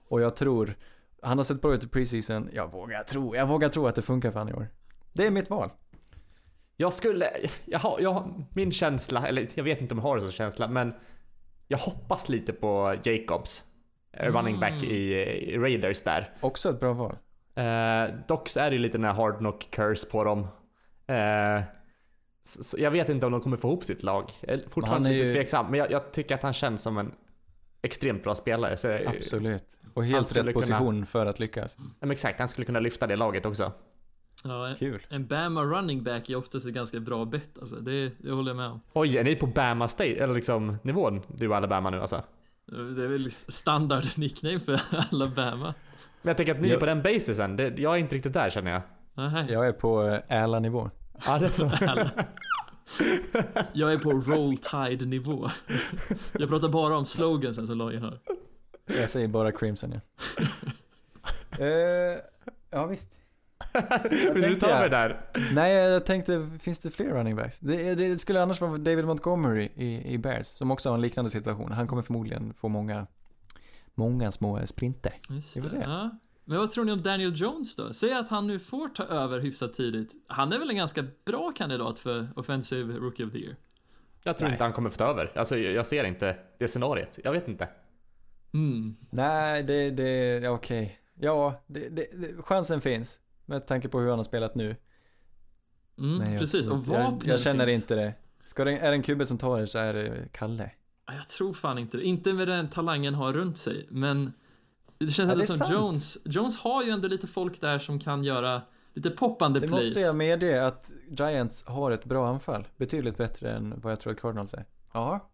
Och jag tror, han har sett bra ut i preseason, jag vågar tro, jag vågar tro att det funkar för han i år. Det är mitt val. Jag skulle, jag har, jag har, min känsla, eller jag vet inte om jag har det som känsla, men jag hoppas lite på Jacobs. Mm. Running back i, i Raiders där. Också ett bra val. Eh, dock så är det lite den här hard knock curse på dem. Eh, så, så jag vet inte om de kommer få ihop sitt lag. Jag är fortfarande är lite ju- tveksam, men jag, jag tycker att han känns som en extremt bra spelare. Så, Absolut. Och helt rätt kunna- position för att lyckas. Ja, men exakt, han skulle kunna lyfta det laget också. Ja, en, Kul. en Bama running back är oftast ett ganska bra bett alltså. Det, det håller jag med om. Oj, är ni på Bama State, eller liksom nivån, du och Alabama nu alltså? Det är väl standard nickname för Alabama. Men jag tänker att ni är på den basisen, det, jag är inte riktigt där känner jag. Nej, Jag är på äh, Äla-nivå. Ja, det är så. jag är på roll tide nivå. Jag pratar bara om slogansen som lagen har. Jag säger bara Crimson ja. Eh, ja visst. Vill du ta mig där? Nej, jag tänkte, finns det fler running backs? Det, det skulle annars vara David Montgomery i, i Bears, som också har en liknande situation. Han kommer förmodligen få många, många små sprinter. Just Vi får se. Ja. Men vad tror ni om Daniel Jones då? Säg att han nu får ta över hyfsat tidigt. Han är väl en ganska bra kandidat för Offensive Rookie of the Year? Jag tror Nej. inte han kommer få ta över. Alltså jag ser inte det scenariet. Jag vet inte. Mm. Nej, det, det, ja, okej. Ja, det, det, det, chansen finns. Med tanke på hur han har spelat nu. Mm, Nej, jag precis, och inte- jag, vapnen jag känner finns. inte det. Ska det, är det en kubbe som tar det så är det Kalle. Ja, Jag tror fan inte det. Inte med den talangen har runt sig, men det känns Ja, ändå det är som sant. Jones. Jones har ju ändå lite folk där som kan göra lite poppande Det plays. måste jag medge att Giants har ett bra anfall. Betydligt bättre än vad jag tror att Cardinals är. Ja,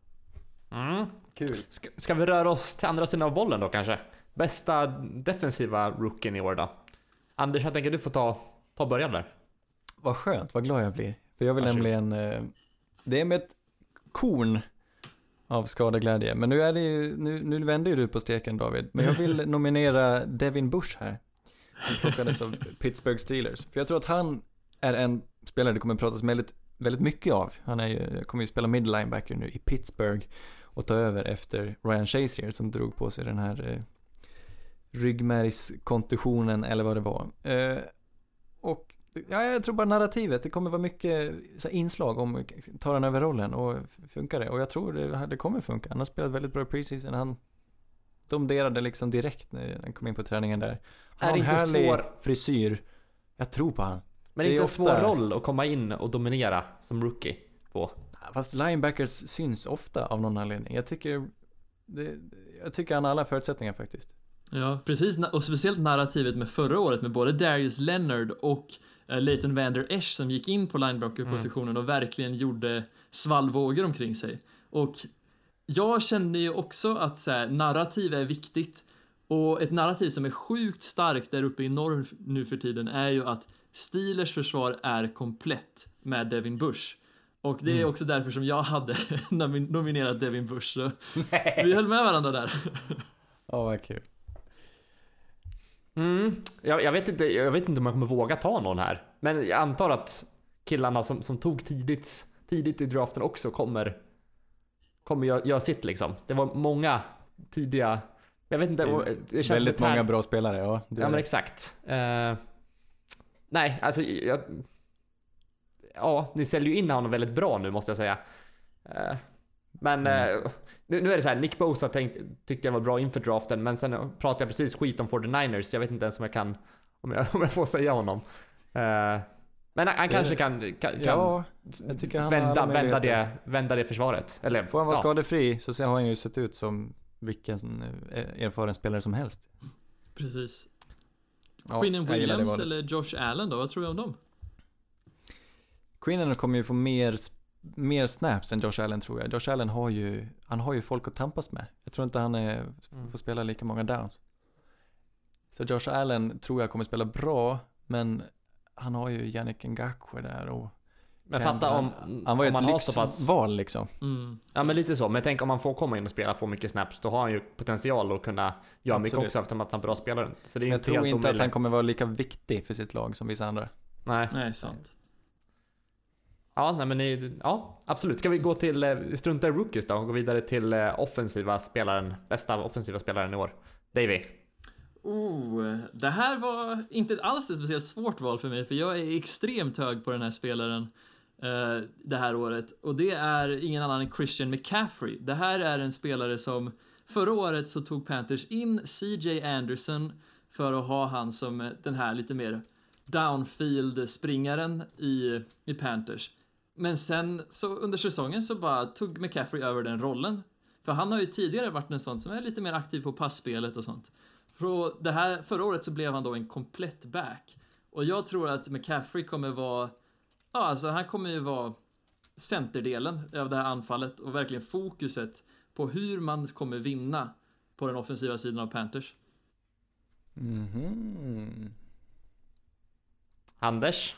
Mm. Kul. Ska, ska vi röra oss till andra sidan av bollen då kanske? Bästa defensiva rookien i år då? Anders, jag tänker du får ta, ta början där. Vad skönt, vad glad jag blir. För jag vill Varsågod. nämligen, eh, det är med ett korn av skadeglädje. Men nu är det ju, nu, nu vänder ju du på steken David. Men jag vill nominera Devin Bush här. Som plockades av Pittsburgh Steelers. För jag tror att han är en spelare det kommer pratas väldigt, väldigt mycket av. Han är ju, kommer ju spela mid linebacker nu i Pittsburgh. Och ta över efter Ryan Shazier som drog på sig den här eh, ryggmärgskontusionen eller vad det var. Eh, och ja, jag tror bara narrativet, det kommer vara mycket här, inslag om tar han över rollen och funkar det? Och jag tror det, det kommer funka. Han har spelat väldigt bra i preseason. Han domderade liksom direkt när han kom in på träningen där. Han Är har en härlig svår- frisyr. Jag tror på han. Men Det är inte en ofta- svår roll att komma in och dominera som rookie på. Fast linebackers syns ofta av någon anledning. Jag tycker, det, jag tycker han har alla förutsättningar faktiskt. Ja, precis. Och speciellt narrativet med förra året med både Darius Leonard och eh, Leighton Vander Esch som gick in på linebacker-positionen och verkligen gjorde svallvågor omkring sig. Och jag känner ju också att så här, narrativ är viktigt. Och ett narrativ som är sjukt starkt där uppe i norr nu för tiden är ju att Steelers försvar är komplett med Devin Bush. Och det är också därför som jag hade nomin- nominerat Devin Bush. Så vi höll med varandra där. Ja, vad kul. Mm. Jag, jag, vet inte, jag vet inte om jag kommer våga ta någon här. Men jag antar att killarna som, som tog tidigt, tidigt i draften också kommer, kommer göra, göra sitt liksom. Det var många tidiga... Jag vet inte, Det det, känns Väldigt många bra spelare, ja. Ja men exakt. Eh, nej, alltså jag... Ja, ni säljer ju in honom väldigt bra nu måste jag säga. Eh, men Mm. eh, nu, nu är det så här, Nick Bosa tänkt, tyckte jag var bra inför draften, men sen pratade jag precis skit om 49ers, jag vet inte ens om jag kan, om jag, om jag får säga honom. Eh, men han, han kanske kan, kan, kan Ja, jag tycker han har vända, vända, det, vända det försvaret. Eller, Får han vara ja. skadefri så har han ju sett ut som vilken erfaren spelare som helst. Precis. Ja, Quinnen Williams eller Josh Allen då? Vad tror du om dem? Quinnen kommer ju få mer, mer snaps än Josh Allen tror jag. Josh Allen har ju, han har ju folk att tampas med. Jag tror inte han är, Mm. får spela lika många downs. Så Josh Allen tror jag kommer spela bra, men han har ju Yannick Ngakwe där och Men fatta om, han, han var ju om man ett har så pass... lyxval liksom. Mm. Ja men lite så, men tänk om man får komma in och spela, få mycket snaps, då har han ju potential att kunna göra mycket Absolut. också eftersom att han är bra spelare. Så det är jag inte tror inte att omöjligt. han kommer vara lika viktig för sitt lag som vissa andra. Nej. Nej, sant. Ja, nej men ni, ja, absolut. Ska vi gå till, eh, strunta i rookies då och gå vidare till eh, offensiva spelaren, bästa offensiva spelaren i år? Davy. Oh, det här var inte alls ett speciellt svårt val för mig, för jag är extremt hög på den här spelaren eh, det här året. Och det är ingen annan än Christian McCaffrey. Det här är en spelare som förra året så tog Panthers in CJ Anderson för att ha han som den här lite mer downfield-springaren i, i Panthers. Men sen så under säsongen så bara tog McCaffrey över den rollen. För han har ju tidigare varit en sån som är lite mer aktiv på passspelet och sånt. För det här, förra året så blev han då en komplett back. Och jag tror att McCaffrey kommer vara, ja alltså han kommer ju vara centerdelen av det här anfallet och verkligen fokuset på hur man kommer vinna på den offensiva sidan av Panthers. Mhm. Anders?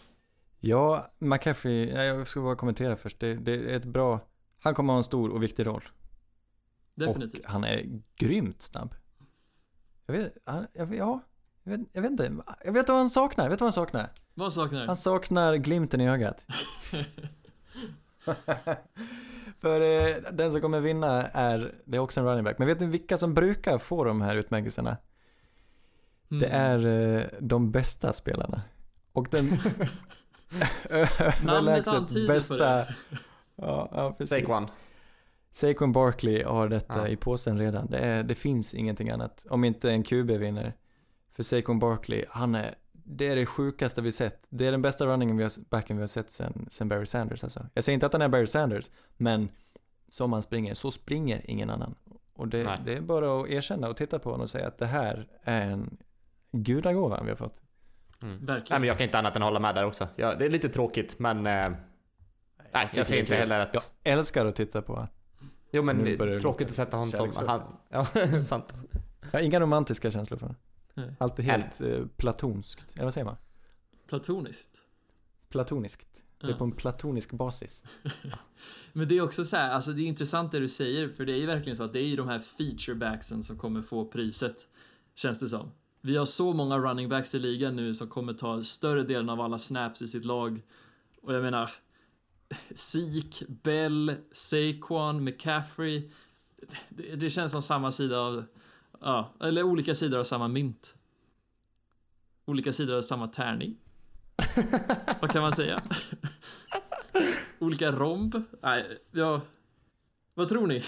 Ja, McCaffrey, ja, jag ska bara kommentera först. Det, det är ett bra, han kommer ha en stor och viktig roll. Definitivt. Och han är grymt snabb. Jag vet, han, jag, ja, jag vet, jag vet inte, jag vet vad han saknar, vet du vad han saknar? Vad saknar? Han saknar glimten i ögat. För eh, den som kommer vinna är, det är också en running back. Men vet ni vilka som brukar få de här utmärkelserna? Det Mm. är eh, de bästa spelarna. Och den Namnet antyder på bästa... det. Ja, ja, precis. Saquon. Saquon Barkley har detta Ja. i påsen redan. Det, är, det finns ingenting annat. Om inte en QB vinner. För Saquon Barkley, han är, det är det sjukaste vi sett. Det är den bästa runningen vi har, backen vi har sett sen, sen Barry Sanders alltså. Jag säger inte att han är Barry Sanders, men som han springer, så springer ingen annan. Och det, det är bara att erkänna och titta på honom och säga att det här är en gudagåva vi har fått. Mm. Nej Verkligen. men jag kan inte annat än hålla med där också. Ja, det är lite tråkigt men... Eh, nej, jag ser inte heller att... Jag älskar att titta på honom. Jo men det är tråkigt att sätta honom som... Han, ja, sant. Jag har inga romantiska känslor för honom. Nej. Alltid helt eh, platonskt. Eller vad säger man? Platoniskt. Platoniskt. Det är Ja. på en platonisk basis. Men det är också så här, alltså det är intressant det du säger, för det är ju verkligen så att det är ju de här featurebacksen som kommer få priset, känns det som. Vi har så många running backs i ligan nu som kommer ta större delen av alla snaps i sitt lag. Och jag menar, Zeke, Bell, Saquon, McCaffrey. Det, det känns som samma sida av, ja, eller olika sidor av samma mynt. Olika sidor av samma tärning. Vad kan man säga? Olika romb? Nej, ja. Vad tror ni?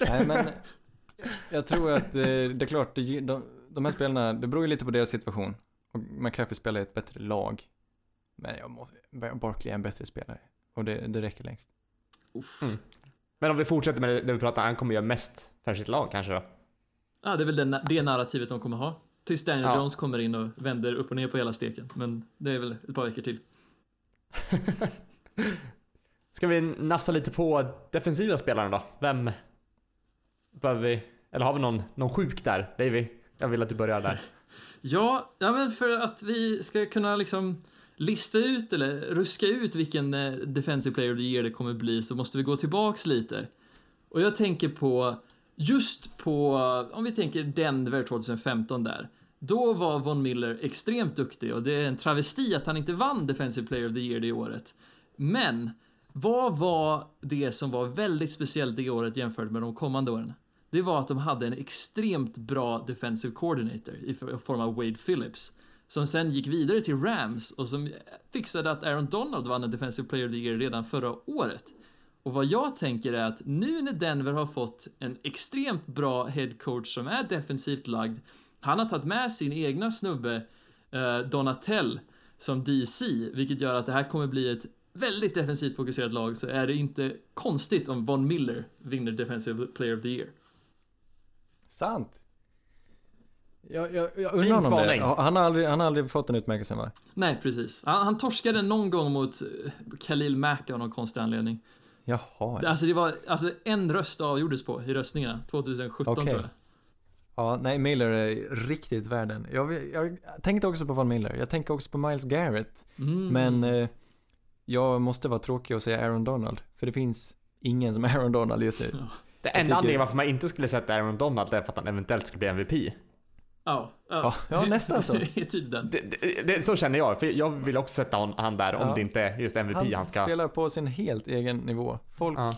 Nej men, jag tror att det, det är klart, det, de, de här spelarna, det beror ju lite på deras situation. Och McCaffrey spelar i ett bättre lag. Men jag måste, Barkley är en bättre spelare. Och det, det räcker längst. Uff. Men om vi fortsätter med det det vi pratar, han kommer göra mest för sitt lag kanske då? Ja, det är väl den, det narrativet de kommer ha. Tills Daniel Ja. Jones kommer in och vänder upp och ner på hela steken. Men det är väl ett par veckor till. Ska vi nafsa lite på defensiva spelaren då? Vem behöver vi? Eller har vi någon, någon sjuk där? Davy, jag vill att du börjar där. Ja, ja, men för att vi ska kunna liksom lista ut eller ruska ut vilken eh, defensive player of the year det kommer bli så måste vi gå tillbaks lite. Och jag tänker på, just på, om vi tänker Denver 2015 där. Då var Von Miller extremt duktig och det är en travesti att han inte vann defensive player of the year det året. Men, vad var det som var väldigt speciellt det året jämfört med de kommande åren? Det var att de hade en extremt bra defensive coordinator i form av Wade Phillips. Som sen gick vidare till Rams och som fixade att Aaron Donald vann en defensive player of the year redan förra året. Och vad jag tänker är att nu när Denver har fått en extremt bra head coach som är defensivt lagd, han har tagit med sin egna snubbe eh, Donatell som DC, vilket gör att det här kommer bli ett väldigt defensivt fokuserat lag, så är det inte konstigt om Von Miller vinner defensive player of the year. Sant. Jag, jag, jag undrar honom det. spaning. Ja, Han har, aldrig, han har aldrig fått den utmärkelsen va? Nej, precis. Han, han torskade någon gång mot eh, Khalil Mack av någon konstig anledning. Jaha. Det- Alltså det var, alltså en röst avgjordes på i röstningarna, 2017 Okej. tror jag. Ja, nej, Miller är riktigt värden. Jag, jag tänkte också på Von Miller. Jag tänker också på Miles Garrett. Mm. Men eh, jag måste vara tråkig och säga Aaron Donald. För det finns ingen som är Aaron Donald just nu. Det tycker- enda anledningen varför man inte skulle sätta Aaron Donald är för att han eventuellt skulle bli MVP. Ja, Ja, ja, nästan så. Det är typ den. Det, det, det, så känner jag, för jag vill också sätta hon, han där om Ja. det inte är just MVP han, Han ska... spelar på sin helt egen nivå. Folk, Ja.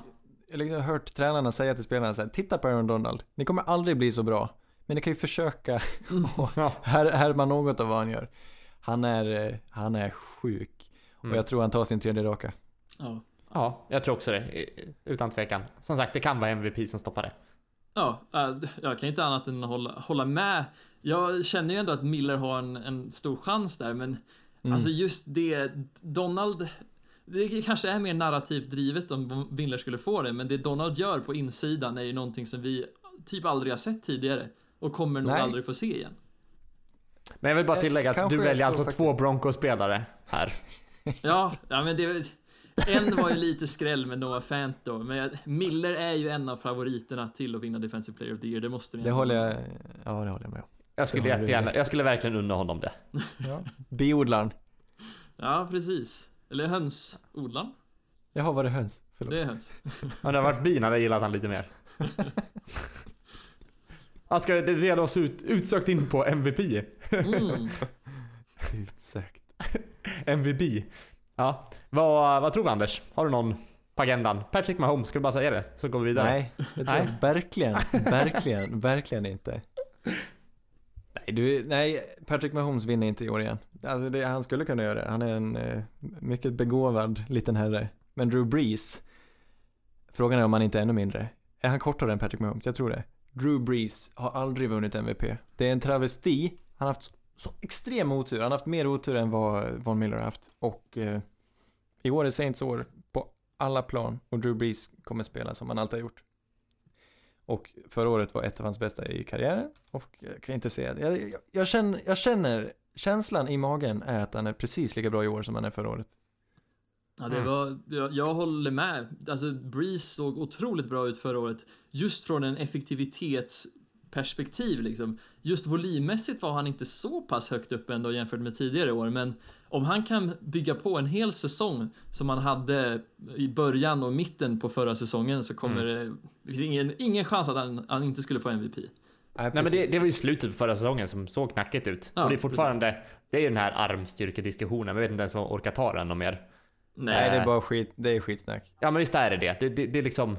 eller jag har hört tränarna säga till spelarna så här, titta på Aaron Donald. Ni kommer aldrig bli så bra. Men ni kan ju försöka Ja. här, härma något av vad han gör. Han är, eh, han är sjuk. Och Mm. jag tror han tar sin tredje raka. Mm. Ja. Ja, jag tror också det. Utan tvekan. Som sagt, det kan vara MVP som stoppar det. Ja, äh, jag kan inte annat än hålla, hålla med. Jag känner ju ändå att Miller har en, en stor chans där, men Mm. alltså just det, Donald, det kanske är mer narrativt drivet om Miller skulle få det, men det Donald gör på insidan är ju någonting som vi typ aldrig har sett tidigare och kommer nog Nej. aldrig få se igen. Men jag vill bara Eh, tillägga att kanske du väljer så alltså faktiskt. två Broncos-spelare här. Ja, ja men det... En var ju lite skräll med Noah Fant då, men Miller är ju en av favoriterna till att vinna Defensive Player of the Year, det måste ni Det håller jag, ja det håller jag med om. Jag skulle jättegärna, jag skulle verkligen unna honom det. Ja. Biodlaren. Ja, precis. Eller hönsodlaren. Jaha, var det höns? Förlåt. Det är höns. Om det har varit bin hade jag gillat han lite mer. Han ska redan oss ut, utsökt in på MVP. Mm. Utsökt. MVP. Ja, vad, vad tror vi Anders? Har du någon på agendan? Patrick Mahomes, ska du bara säga det? Så går vi vidare. Nej, det tror jag verkligen, verkligen, verkligen inte. Nej, du, nej, Patrick Mahomes vinner inte i år igen. Alltså det, han skulle kunna göra det. Han är en eh, mycket begåvad liten herre. Men Drew Brees, frågan är om han inte är ännu mindre. Är han kortare än Patrick Mahomes? Jag tror det. Drew Brees har aldrig vunnit MVP. Det är en travesti. Han har haft så, extrem otur. Han har haft mer otur än vad Von Miller har haft. Och eh, i år är Saints år på alla plan. Och Drew Brees kommer spela som han alltid har gjort. Och förra året var ett av hans bästa i karriären. Och jag kan inte säga jag, jag, jag, känner, jag känner, känslan i magen är att han är precis lika bra i år som han är förra året. Ja, det Mm. var, jag, jag håller med. Alltså, Breeze såg otroligt bra ut förra året. Just från en effektivitetsperspektiv liksom. Just volymmässigt var han inte så pass högt upp ändå jämfört med tidigare år, men om han kan bygga på en hel säsong som han hade i början och mitten på förra säsongen så kommer det, det finns ingen, ingen chans att han, han inte skulle få MVP. Nej men det, det var ju slutet på förra säsongen som såg knackigt ut. Ja, och det är fortfarande, det är ju den här armstyrkediskussionen, men jag vet inte ens om jag orkar ta den någon mer. Nej, det är bara skit, det är skitsnack. Ja men visst är det det. Det, det, det är liksom,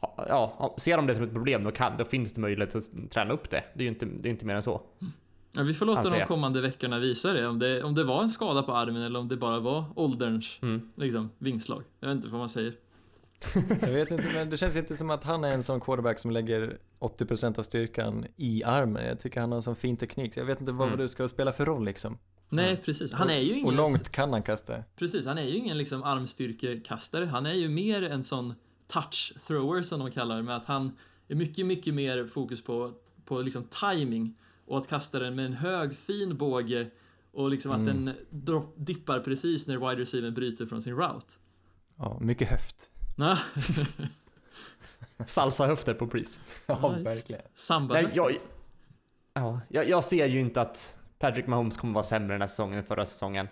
ja, ser de det som ett problem då, kan, då finns det möjlighet att träna upp det. Det är ju inte, det är inte mer än så. Ja, vi får låta de kommande veckorna visa det om, det, om det var en skada på armen eller om det bara var ålderns Mm. liksom, vingslag. Jag vet inte vad man säger. Jag vet inte, men det känns inte som att han är en sån quarterback som lägger 80% av styrkan i armen. Jag tycker han har en sån fin teknik, så jag vet inte vad Mm. det ska spela för roll liksom. Nej, precis. Han är ju ingen... Och långt kan han kasta. Precis, han är ju ingen liksom armstyrkekastare. Han är ju mer en sån touch thrower som de kallar det, med att han är mycket, mycket mer fokus på, på liksom timing och att kasta den med en hög fin båge och liksom att Mm. den dropp, dippar precis när wide receiver bryter från sin route. Ja, mycket höft. Salsa höfter på Breeze. Ja, Nice. verkligen. Samba. Nej, jag, ja, jag, jag ser ju inte att Patrick Mahomes kommer vara sämre den här säsongen än förra säsongen.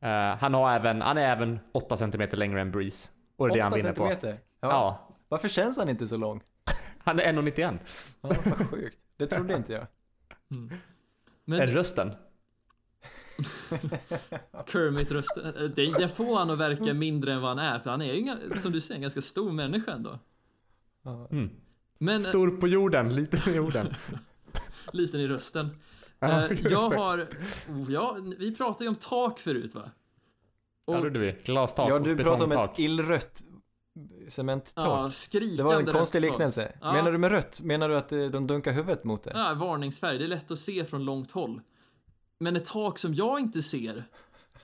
Eh, han, har även, han är även 8 cm längre än Breeze. Och det är det han 8 vinner på. Ja. Ja, Varför känns han inte så lång? han är 1,91. Ja, vad sjukt. Det trodde inte jag. Mm. Är Men det rösten? Kermit-rösten, eh, det, det får han att verka mindre än vad han är, för han är ju, inga- som du säger, en ganska stor människa ändå. Mm. Men, Stor på jorden, liten på jorden. liten i rösten. Eh, jag har, oh, ja, vi pratade ju om tak förut va? Ja, det gjorde vi. Glastak Ja, och du pratar om ett illrött cementtak. Ja, det var en konstig liknelse. Ja. Menar du med rött? Menar du att eh, de dunkar huvudet mot det? Ja, varningsfärg, det är lätt att se från långt håll. Men ett tak som jag inte ser,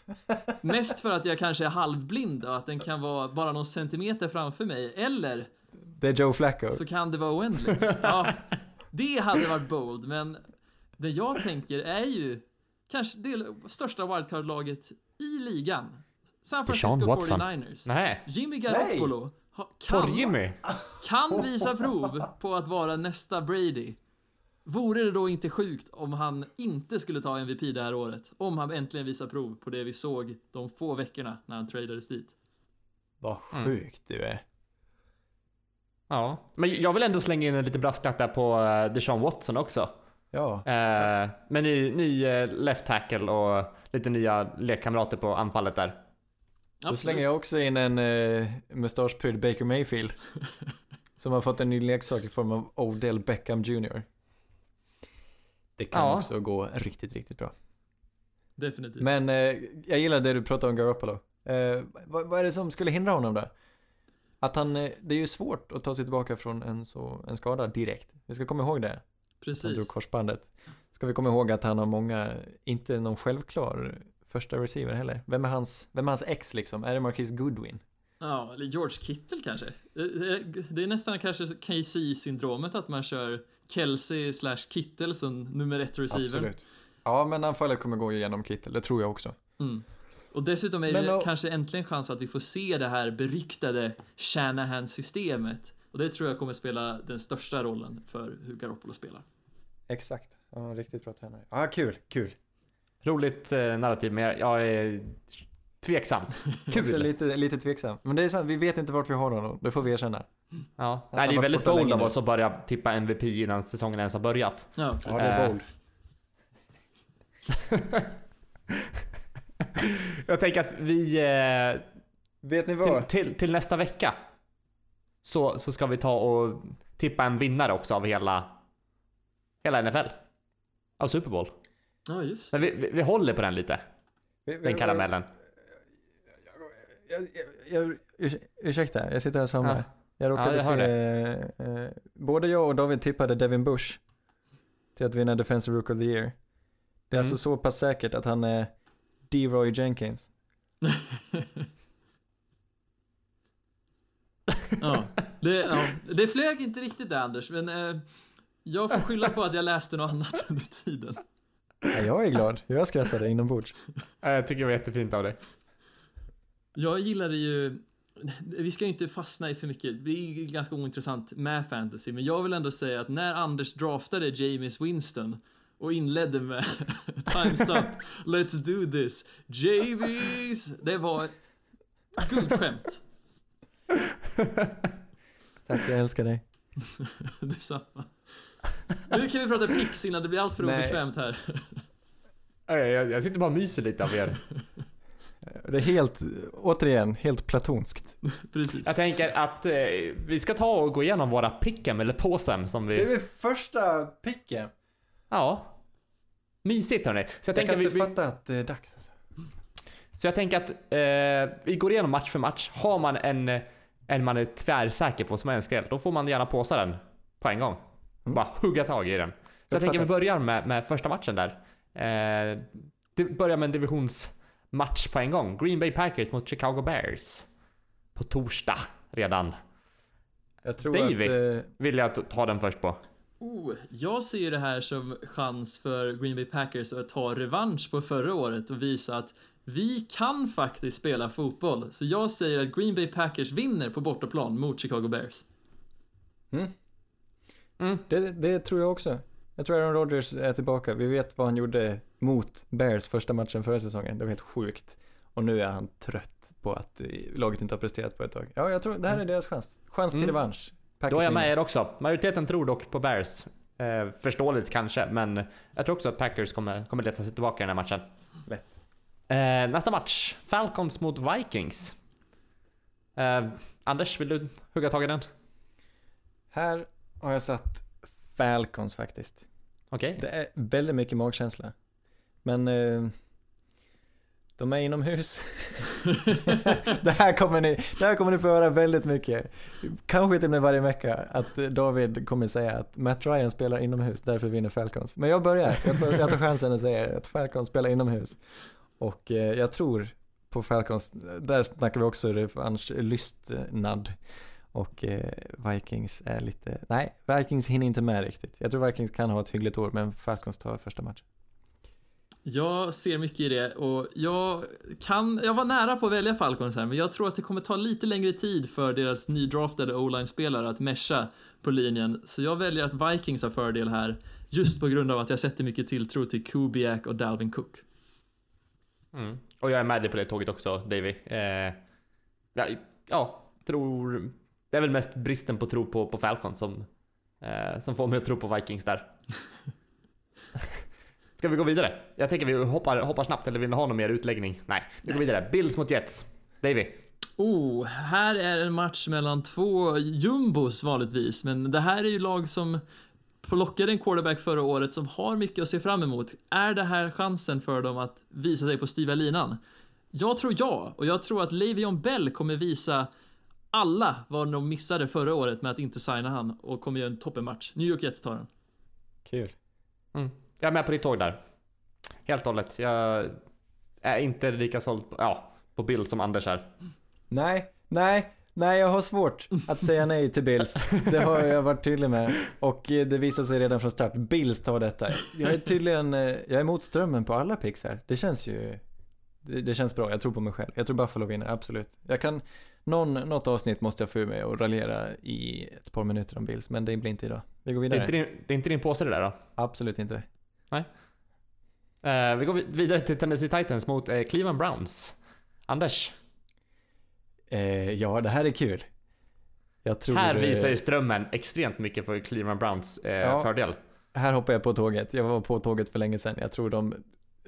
mest för att jag kanske är halvblind och att den kan vara bara någon centimeter framför mig, eller Det är Joe Flacco. så kan det vara oändligt. Ja, det hade varit bold, men det jag tänker är ju kanske det största wildcard-laget i ligan. San Francisco Watson. 49ers. Nej, Jimmy Garoppolo ha- kan, Jimmy. kan visa prov på att vara nästa Brady. Vore det då inte sjukt om han inte skulle ta MVP det här året? Om han äntligen visar prov på det vi såg de få veckorna när han tradades dit. Vad Mm. sjukt du är. Ja, men jag vill ändå slänga in en liten brasklapp där på uh, Deshaun Watson också. Ja. Uh, med ny, ny eh, left tackle och lite nya lekkamrater på anfallet där. Då slänger jag också in en uh, mustaschprydd Baker Mayfield. som har fått en ny leksak i form av Odell Beckham Jr. Det kan Ja. också gå riktigt, riktigt bra. Definitivt. Men eh, jag gillar det du pratade om Garoppolo. Eh, vad, vad är det som skulle hindra honom då? Att han, eh, det är ju svårt att ta sig tillbaka från en, så, en skada direkt. Vi ska komma ihåg det. Han drog Precis. korsbandet. Ska vi komma ihåg att han har många, inte någon självklar första receiver heller. Vem är hans, vem är hans ex liksom? Är det Marquis Goodwin? Ja, eller George Kittle kanske. Det- är nästan kanske KC-syndromet att man kör Kelsey slash Kittle som nummer ett receiver. Absolut. Ja, men anfallet kommer gå igenom Kittel, det tror jag också. Mm. Och dessutom är Men det då- kanske äntligen chans att vi får se det här beryktade Shanahan-systemet. Och det tror jag kommer spela den största rollen för hur Garoppolo spelar. Exakt. Ja, riktigt bra tränare. Ja, kul, kul. Roligt eh, narrativ, men jag, jag är tveksamt. Också Kul! lite, lite tveksam. Men det är sant, vi vet inte vart vi har honom. Det får vi erkänna. Ja. Nej, det är väldigt bold av oss att börja tippa MVP innan säsongen ens har börjat. Ja. Ja, det är Eh. bold. Jag tänker att vi... Eh, Vet ni till, vad? till, till nästa vecka så, så ska vi ta och tippa en vinnare också av hela, hela NFL. Av Super Bowl. Ja, just Men vi, vi, vi håller på den lite, Vi- vi- den karamellen. Jag, jag, jag, urs- ursäkta, jag sitter här och. Ja. Jag råkade Ja, se, eh, eh, både jag och David tippade Devin Bush till att vinna Defensive Rook of the Year. Det är Mm. alltså så pass säkert att han är D-Roy Jenkins. ja. Det, ja. det flög inte riktigt där Anders, men eh, jag får skylla på att jag läste något annat under tiden. Ja, jag är glad, jag skrattade inombords. Jag tycker det var jättefint av dig. Jag gillade ju, vi ska ju inte fastna i för mycket, det är ganska ointressant med fantasy, men jag vill ändå säga att när Anders draftade James Winston och inledde med Time's up, let's do this, Jamies, det var ett guldskämt. Tack, jag älskar dig. Detsamma. Nu kan vi prata pix innan det blir allt för Nej. obekvämt här. Jag, jag sitter bara och myser lite av er. Det är helt, återigen, helt platonskt. Precis. Jag tänker att eh, vi ska ta och gå igenom våra pick'em eller påsem som vi... min första picken. Ja. Mysigt hörni. Så jag, Jag kan inte vi, fatta att det är dags alltså. så jag tänker att eh, vi går igenom match för match. Har man en, en man är tvärsäker på som är en skräll, då får man gärna påsa den på en gång. Mm. Bara hugga tag i den. Så jag, Jag tänker vi börjar med, med första matchen där. Eh, det börjar med en divisionsmatch på en gång. Green Bay Packers mot Chicago Bears. På torsdag redan. Jag tror Davey. att... Eh, Vill jag ta den först på. Oh, jag ser ju det här som chans för Green Bay Packers att ta revansch på förra året och visa att vi kan faktiskt spela fotboll. Så jag säger att Green Bay Packers vinner på bortaplan mot Chicago Bears. Det, det tror jag också. Jag tror Aaron Rodgers är tillbaka. Vi vet vad han gjorde mot Bears första matchen förra säsongen. Det var helt sjukt. Och nu är han trött på att laget inte har presterat på ett tag. Ja, jag tror det här är deras chans. Chans till Mm. revansch. Packers Då är jag med er också. Majoriteten tror dock på Bears. Eh, förståeligt kanske, men jag tror också att Packers kommer, kommer leta sig tillbaka i den här matchen. Lätt. Eh, nästa match. Falcons mot Vikings. Eh, Anders, vill du hugga tag i den? Här har jag satt Falcons faktiskt. Okej. Det är väldigt mycket magkänsla. Men eh, de är inomhus. det, här kommer ni, det här kommer ni få höra väldigt mycket. Kanske till och med varje vecka. Att David kommer säga att Matt Ryan spelar inomhus, därför vinner Falcons. Men jag börjar. Jag tar, jag tar chansen och säger att Falcons spelar inomhus. Och eh, jag tror på Falcons. Där snackar vi också revanschlystnad. Och eh, Vikings är lite, nej, Vikings hinner inte med riktigt. Jag tror Vikings kan ha ett hyggligt år, men Falcons tar första matchen. Jag ser mycket i det och jag kan, jag var nära på att välja Falcons här, men jag tror att det kommer ta lite längre tid för deras nydraftade o-line-spelare att mesha på linjen. Så jag väljer att Vikings har fördel här, just på grund av att jag sätter mycket tilltro till Kubiak och Dalvin Cook. Mm. Och jag är med dig på det tåget också, Davy. Eh, ja, ja, tror... Det är väl mest bristen på tro på, på Falcons som, eh, som får mig att tro på Vikings där. Ska vi gå vidare? Jag tänker vi hoppar, hoppar snabbt, eller vill ni ha någon mer utläggning? Nej, vi går vidare. Bills mot Jets. Davy. Oh, här är en match mellan två jumbos vanligtvis, men det här är ju lag som plockade en quarterback förra året som har mycket att se fram emot. Är det här chansen för dem att visa sig på styva linan? Jag tror ja, och jag tror att Le'Veon Bell kommer visa alla vad de missade förra året med att inte signa han och kommer göra en toppenmatch. New York Jets tar den. Kul. Mm. Jag är med på ditt tåg där. Helt och hållet. Jag är inte lika såld på, ja, på Bill som Anders här. Nej, nej, Nej, jag har svårt att säga nej till Bills. Det har jag varit tydlig med. Och eh, det visar sig redan från start. Bills tar detta. Jag är tydligen, eh, jag är emot strömmen på alla picks här. Det känns ju, det, det känns bra. Jag tror på mig själv. Jag tror Buffalo vinner, absolut. Jag kan, någon, något avsnitt måste jag få mig och raljera i ett par minuter om Bills, men det blir inte idag. Vi går Det är, vidare. inte din, det är inte din påse det där då? Absolut inte. Eh, vi går vid- vidare till Tennessee Titans mot eh, Cleveland Browns. Anders, Eh, ja, det här är kul. Tror... här visar ju strömmen extremt mycket för Cleveland Browns Ja. fördel. Här hoppar jag på tåget. Jag var på tåget för länge sedan. Jag tror de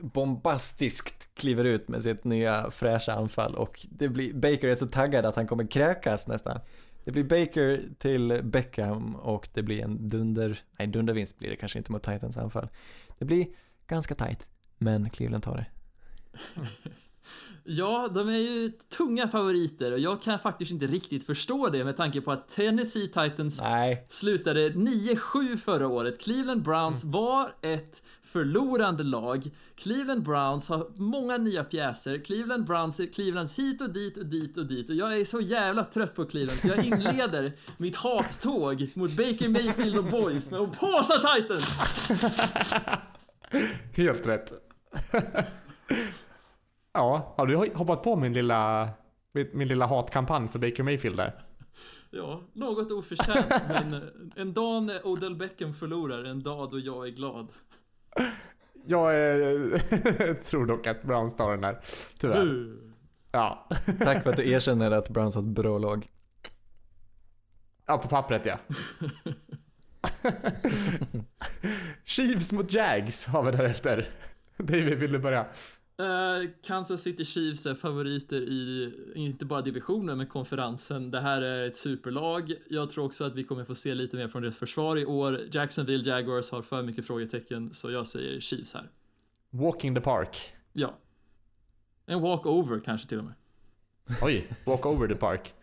bombastiskt kliver ut med sitt nya fräscha anfall och det blir, Baker är så taggad att han kommer kräkas nästan. Det blir Baker till Beckham och det blir en dunder, nej dundervinst blir det kanske inte mot Titans anfall. Det blir ganska tight, men Cleveland tar det. Ja, de är ju tunga favoriter och jag kan faktiskt inte riktigt förstå det med tanke på att Tennessee Titans Nej, slutade 9-7 förra året. Cleveland Browns var ett förlorande lag. Cleveland Browns har många nya pjäser. Cleveland Browns är Clevelands hit och dit och dit och dit och jag är så jävla trött på Cleveland så jag inleder mitt hattåg mot Baker Mayfield och Boys med att påsa Titans! Helt rätt. ja, har du hoppat på min lilla, min lilla hatkampanj för Baker Mayfield där? Ja, något oförtjänt men en dag när Odell Beckham förlorar, en dag då jag är glad. Jag eh, tror dock att Browns tar den här, tyvärr. Ja. tack för att du erkänner att Browns har ett bra lag. ja, på pappret ja. Chiefs mot Jags har vi därefter. David, vill du börja? Eh, Kansas City Chiefs är favoriter i, inte bara divisionen, men konferensen. Det här är ett superlag. Jag tror också att vi kommer få se lite mer från deras försvar i år. Jacksonville Jaguars har för mycket frågetecken, så jag säger Chiefs här. Walking the park. Ja. En walk-over kanske till och med. Oj, walk over the park.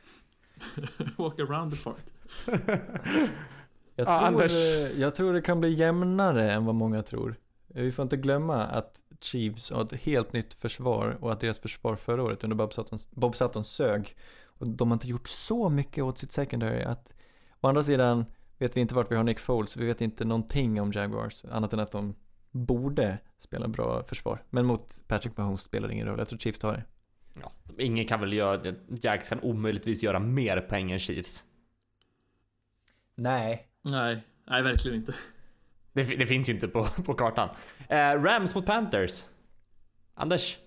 walk around the park. Jag, Ja, tror, Anders. eh, jag tror det kan bli jämnare än vad många tror. Vi får inte glömma att Chiefs har ett helt nytt försvar och att deras försvar förra året under Bob Sutton, Bob Sutton sög. Och de har inte gjort så mycket åt sitt secondary att å andra sidan vet vi inte vart vi har Nick Foles, vi vet inte någonting om Jaguars annat än att de borde spela bra försvar. Men mot Patrick Mahomes spelar det ingen roll, jag tror Chiefs tar det. Ja, ingen kan väl göra, Jags kan omöjligtvis göra mer poäng än Chiefs. Nej. Nej, nej verkligen inte. Det, det finns ju inte på, på kartan. Eh, Rams mot Panthers. Anders,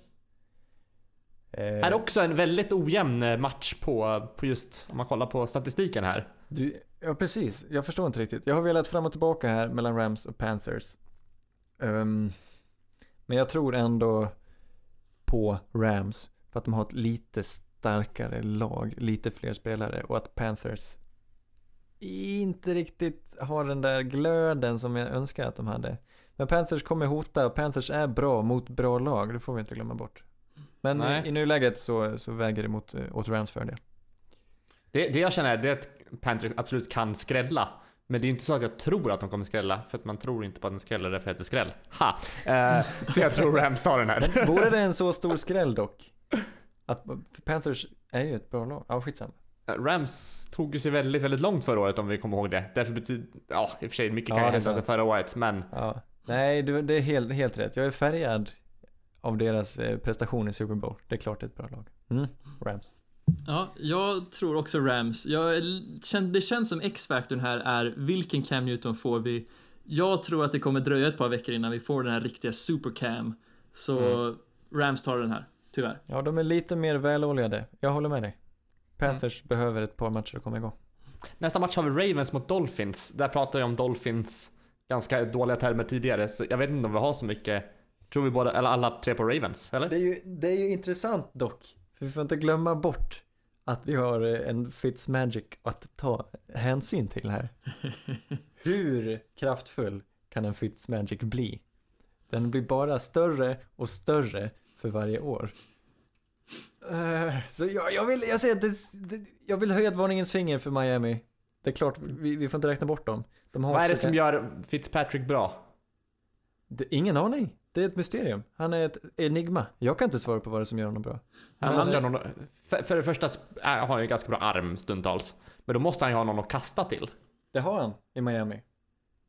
Eh, är också en väldigt ojämn eh, match på, på just, om man kollar på statistiken här. Du, ja precis, jag förstår inte riktigt. Jag har velat fram och tillbaka här mellan Rams och Panthers. Ehm, men jag tror ändå på Rams för att de har ett lite starkare lag, lite fler spelare och att Panthers inte riktigt har den där glöden som jag önskar att de hade. Men Panthers kommer hota och Panthers är bra mot bra lag, det får vi inte glömma bort. Men Nej. i, i nuläget så, så väger det mot, eh, åt Rams fördel. Det, det jag känner är det att Panthers absolut kan skrälla. Men det är inte så att jag tror att de kommer skrälla, för att man tror inte på att den skräller därför att det är skräll. Ha! Eh, så jag tror Rams tar den här. Vore det en så stor skräll dock? Att Panthers är ju ett bra lag. Ja, skitsamma. Rams tog ju sig väldigt, väldigt långt förra året om vi kommer ihåg det. Därför betyder, ja i och för sig mycket Ja, kan ju det är hända sant. sedan förra året, men Ja. Nej, du, det är helt, helt rätt. Jag är färgad av deras eh, prestation i Super Bowl. Det är klart det är ett bra lag. Mm. Rams. Ja, jag tror också Rams. Jag det känns som X-faktorn här är vilken Cam Newton får vi? Jag tror att det kommer dröja ett par veckor innan vi får den här riktiga super Cam. Så Rams tar den här, tyvärr. Ja, de är lite mer väloljade. Jag håller med dig. Panthers behöver ett par matcher att komma igång. nästa match har vi Ravens mot Dolphins. Där pratade jag om Dolphins ganska dåliga termer tidigare, så jag vet inte om vi har så mycket. Tror vi båda, eller alla tre på Ravens, eller? Det är ju, det är ju intressant dock. För vi får inte glömma bort att vi har en Fitzmagic att ta hänsyn till här. Hur kraftfull kan en Fitzmagic bli? Den blir bara större och större för varje år. Eh, så jag, jag vill, jag säger att det, det, jag vill höja ett varningens finger för Miami. Det är klart, vi, vi får inte räkna bort dem. De har Vad är det som gör Fitzpatrick bra? Det, ingen aning. Det är ett mysterium. Han är ett enigma. Jag kan inte svara på vad det är som gör honom bra. Han måste han ha någon, för, för det första äh, har han ju ganska bra arm stundtals. Men då måste han ju ha någon att kasta till. Det har han i Miami.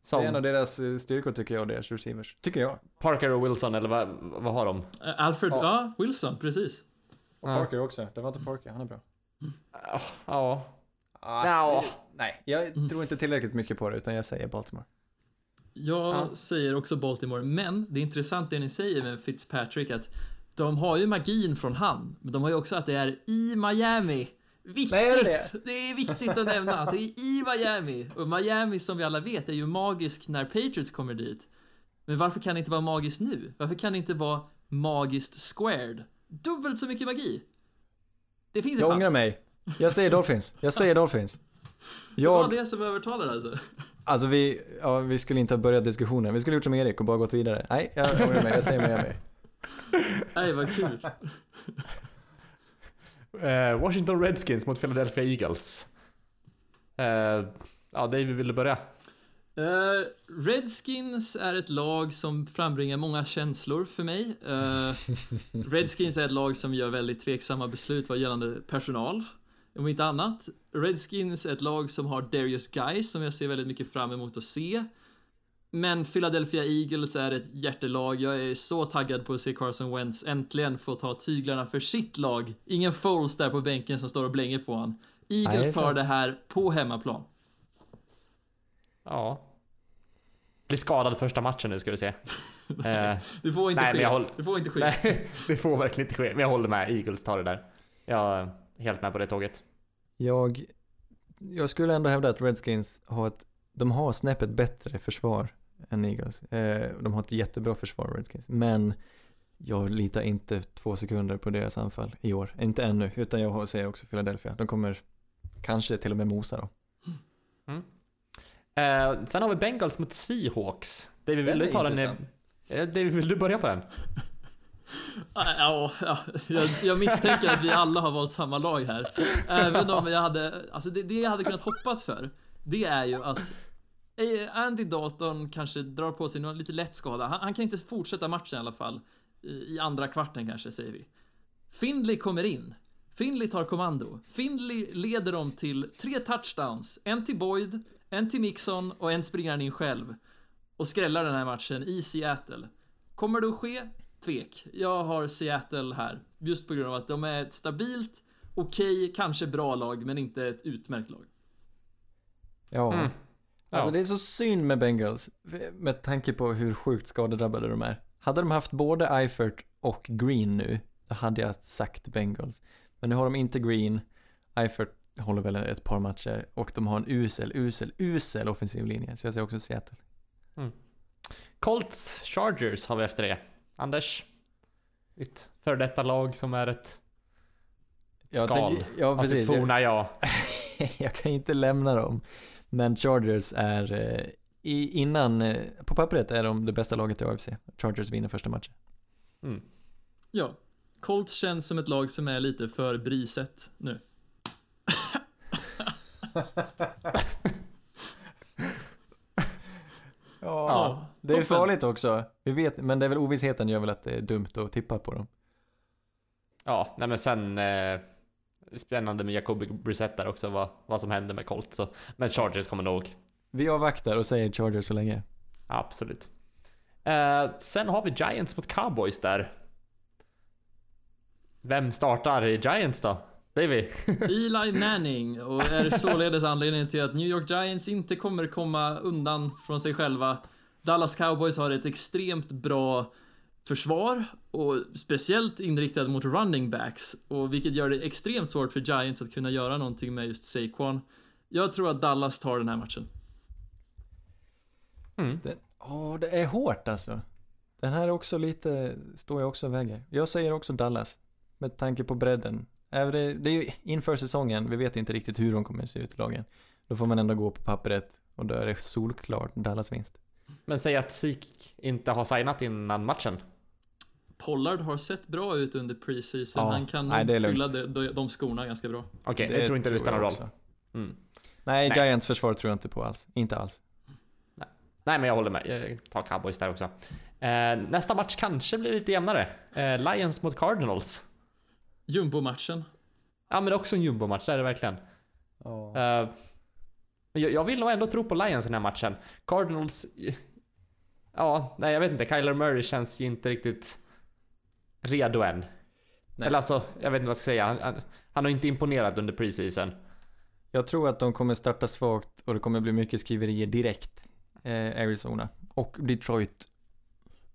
Som Det är en av deras eh, styrkor tycker jag, deras receivers. Tycker jag. Parker och Wilson eller vad, vad har de? Eh, Alfred, Ja. ja. Wilson, precis. Och Ja. Parker också. Det var inte Parker, han är bra. Ja. Ah, Ja. Nej, jag tror inte tillräckligt mycket på det utan jag säger Baltimore. Jag Ja. säger också Baltimore, men det är intressant det ni säger med Fitzpatrick att de har ju magin från han, men de har ju också att det är i Miami. Viktigt! Nej, är det? det är viktigt att nämna att det är i Miami. Och Miami som vi alla vet är ju magisk när Patriots kommer dit. Men varför kan det inte vara magiskt nu? Varför kan det inte vara magiskt squared? Dubbelt så mycket magi. Det finns en Jag chans. ångrar mig. Jag säger Dolphins. Jag säger Dolphins. Det var Jag, det som övertalade alltså. alltså vi, ja, vi skulle inte ha börjat diskussionen. Vi skulle gjort som Erik och bara gått vidare. Nej, jag ångrar mig. Jag säger Miami. Nej, vad kul. Eh, Washington Redskins mot Philadelphia Eagles. Eh, ja, David vill du börja? Eh, Redskins är ett lag som frambringar många känslor för mig. Eh, Redskins är ett lag som gör väldigt tveksamma beslut vad gällande personal. Om inte annat. Redskins är ett lag som har Darius Guys som jag ser väldigt mycket fram emot att se. Men Philadelphia Eagles är ett hjärtelag. Jag är så taggad på att se Carson Wentz äntligen få ta tyglarna för sitt lag. Ingen Foles där på bänken som står och blänger på han. Är Eagles tar det här på hemmaplan. Ja. Blir skadad första matchen nu ska vi se. Eh, Det får inte Nej, ske. håller- Det får inte ske. nej, det får verkligen inte ske. Men jag håller med. Eagles tar det där. Jag är helt med på det tåget. Jag, jag skulle ändå hävda att Redskins har ett, de har snäppet bättre försvar än Eagles. Eh, de har ett jättebra försvar, Redskins. Men jag litar inte två sekunder på deras anfall i år. Inte ännu, utan jag säger också Philadelphia. De kommer kanske till och med mosa då. Eh, sen har vi Bengals mot Seahawks. David, vill du ta den? Eh, David, vill du börja på den? Ja, ja, jag, jag misstänker att vi alla har valt samma lag här. Även om jag hade, alltså det, det jag hade kunnat hoppas för, det är ju att eh, Andy Dalton kanske drar på sig någon lite lätt skada. Han, han kan inte fortsätta matchen i alla fall. I, I andra kvarten kanske, säger vi. Findley kommer in. Findley tar kommando. Findley leder dem till tre touchdowns. En till Boyd, en till Mixon och en springer han in själv. Och skrällar den här matchen i Seattle. Kommer det att ske? Tvek. Jag har Seattle här. Just på grund av att de är ett stabilt, okej, kanske bra lag, men inte ett utmärkt lag. Ja. Mm. Alltså Ja. det är så synd med Bengals, med tanke på hur sjukt skadedrabbade de är. Hade de haft både Eifert och Green nu, då hade jag sagt Bengals. Men nu har de inte Green, Eifert håller väl ett par matcher och de har en usel, usel, usel offensiv linje. Så jag säger också Seattle. Colts Chargers har vi efter det. Anders? Ditt före detta lag som är ett, ett Ja, skal det- ja, av sitt precis. forna jag. jag kan inte lämna dem. Men Chargers är, eh, i, innan, eh, på pappret är de det bästa laget i AFC. Chargers vinner första matchen. Mm. Ja, Colts känns som ett lag som är lite för briset nu. Ja, det är toppen. farligt också. Vi vet, men det är väl ovissheten gör väl att det är dumt att tippa på dem. Ja, nej men sen eh, Spännande med Jacoby Brissett där också, vad, vad som händer med Colts. Så. Men Chargers kommer nog. Vi avvaktar och säger Chargers så länge. Absolut. Eh, sen har vi Giants mot Cowboys där. Vem startar i Giants då? Davy? Eli Manning och är således anledningen till att New York Giants inte kommer komma undan från sig själva. Dallas Cowboys har ett extremt bra försvar och speciellt inriktat mot running backs och vilket gör det extremt svårt för Giants att kunna göra någonting med just Saquon. Jag tror att Dallas tar den här matchen. Mm. Ja, det är hårt alltså. Den här är också lite, står jag också och väger. Jag säger också Dallas. Med tanke på bredden. Är det, det är ju inför säsongen, vi vet inte riktigt hur de kommer se ut i lagen. Då får man ändå gå på pappret och då är det solklart Dallas vinst. Men säg att Zeke inte har signat innan matchen. Pollard har sett bra ut under preseason. Ja, Han kan nej, fylla lugnt. de, de skorna ganska bra. Okej, jag tror inte det spelar jag roll. Mm. Nej, Nej. Giants försvar tror jag inte på alls. Inte alls. Nej, men jag håller med. Jag tar Cowboys där också. Eh, nästa match kanske blir lite jämnare. Eh, Lions mot Cardinals. Jumbo-matchen. Ja men det är också en jumbo-match, det är det verkligen. Eh, men jag, jag vill nog ändå tro på Lions i den här matchen. Cardinals... Ja, nej jag vet inte. Kyler Murray känns ju inte riktigt redo än. Nej. Eller alltså, jag vet inte vad jag ska säga. Han, han, han har inte imponerat under preseason. Jag tror att de kommer starta svagt och det kommer bli mycket skriverier direkt. Eh, Arizona. Och Detroit.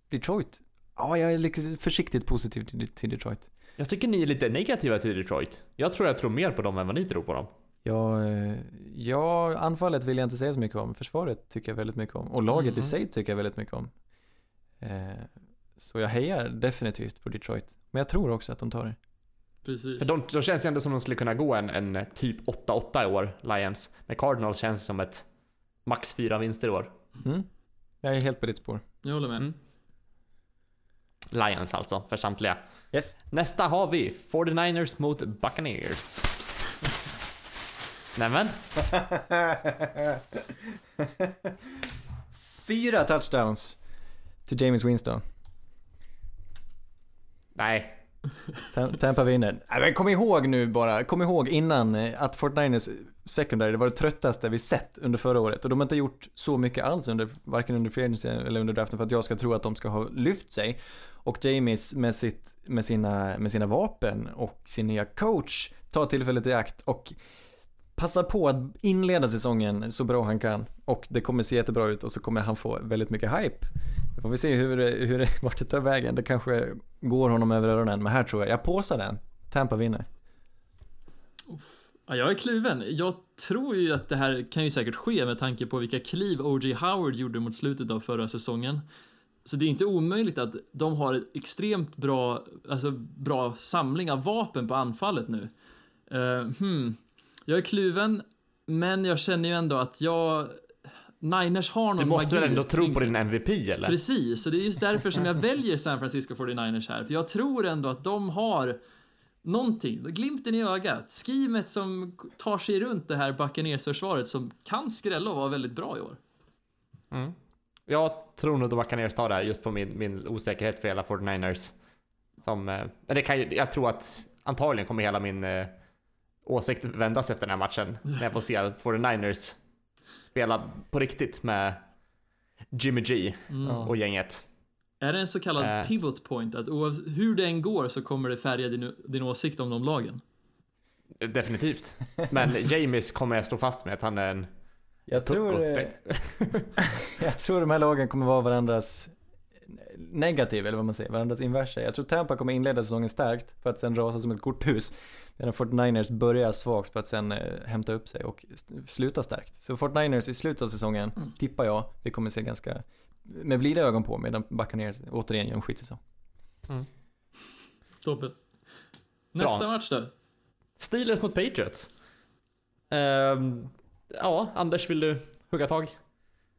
Detroit? Ja, jag är lite försiktigt positiv till, till Detroit. Jag tycker ni är lite negativa till Detroit. Jag tror jag tror mer på dem än vad ni tror på dem. Ja, eh, ja, anfallet vill jag inte säga så mycket om. Försvaret tycker jag väldigt mycket om. Och laget i Mhm. sig tycker jag väldigt mycket om. Eh, så jag hejar definitivt på Detroit. Men jag tror också att de tar det. Precis. För de, de känns ju ändå som de skulle kunna gå en, en typ 8-8 i år, Lions. Men Cardinals känns som ett max 4 vinster i år. Mm. Jag är helt på ditt spår. Jag håller med. Mm. Lions alltså, för samtliga. Yes. Nästa har vi 49ers mot Buccaneers. Nämen, Fyra touchdowns till James Winston. nej. Tam- Tampa vinner. Nej, men kom ihåg nu bara, kom ihåg innan eh, att 49ers secondary det var det tröttaste vi sett under förra året. Och de har inte gjort så mycket alls under, varken under free eller under draften för att jag ska tro att de ska ha lyft sig. Och James med, sitt, med, sina, med sina vapen och sin nya coach tar tillfället i akt och passar på att inleda säsongen så bra han kan. Och det kommer se jättebra ut och så kommer han få väldigt mycket hype. Då får vi se hur, hur vart det tar vägen. Det kanske går honom över öronen. Men här tror jag, jag påsar den. Tampa vinner. Ja, jag är kluven. Jag tror ju att det här kan ju säkert ske med tanke på vilka kliv O.J. Howard gjorde mot slutet av förra säsongen. Så det är inte omöjligt att de har ett extremt bra, alltså bra samling av vapen på anfallet nu. Uh, hmm. Jag är kluven, men jag känner ju ändå att jag... Niners har någon Du måste magi väl ändå tro på din MVP eller? Precis, och det är just därför som jag väljer San Francisco 49ers här. För jag tror ändå att de har någonting, glimten i ögat, skrimet som tar sig runt det här Buccaneers-försvaret som kan skrälla och vara väldigt bra i år. Mm. Jag tror nog att Buccaneers tar det här just på min, min osäkerhet för hela 49ers. Som, eh, men det kan ju, jag tror att antagligen kommer hela min eh, åsikt vändas efter den här matchen. När jag får se 49ers spela på riktigt med Jimmy G Mm. Och gänget. Är det en så kallad Eh. pivot point, att hur det än går så kommer det färga din, din åsikt om de lagen? Definitivt. Men James kommer jag stå fast med att han är en Jag tror, eh, jag tror de här lagen kommer vara varandras negativ, eller vad man säger, varandras inverser. Jag tror Tampa kommer inleda säsongen starkt för att sen rasa som ett korthus. Medan 49ers börjar svagt för att sen eh, hämta upp sig och sluta starkt. Så 49ers i slutet av säsongen, Mm. tippar jag, vi kommer se ganska med blida ögon på medan Buccaneers återigen gör en skitsäsong. Toppen. Nästa match då? Steelers mot Patriots. Ehm, ja, Anders vill du hugga tag?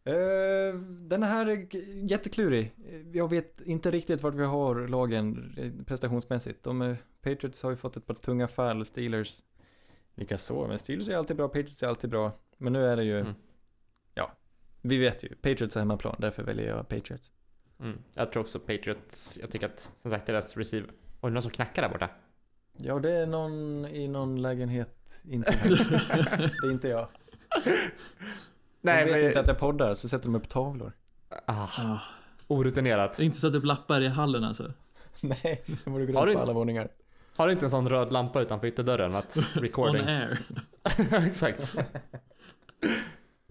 Eh, den här är jätteklurig. Jag vet inte riktigt vart vi har lagen prestationsmässigt. De, Patriots har ju fått ett par tunga fall, Steelers likaså. Men Steelers är alltid bra, Patriots är alltid bra. Men nu är det ju, Mm. ja, vi vet ju. Patriots är hemmaplan, därför väljer jag Patriots. Mm. Jag tror också Patriots, jag tycker att som sagt deras receiver... Oj, någon som knackar där borta. Ja, det är någon i någon lägenhet, inte det är inte jag. Nej, de vet men... inte att jag poddar, så sätter de upp tavlor. Ah, Ah, orutinerat. inte satt upp lappar i hallen alltså. Nej, de borde gå runt på alla våningar. Har du inte en sån röd lampa utanför ytterdörren? Att On recording? air. Exakt.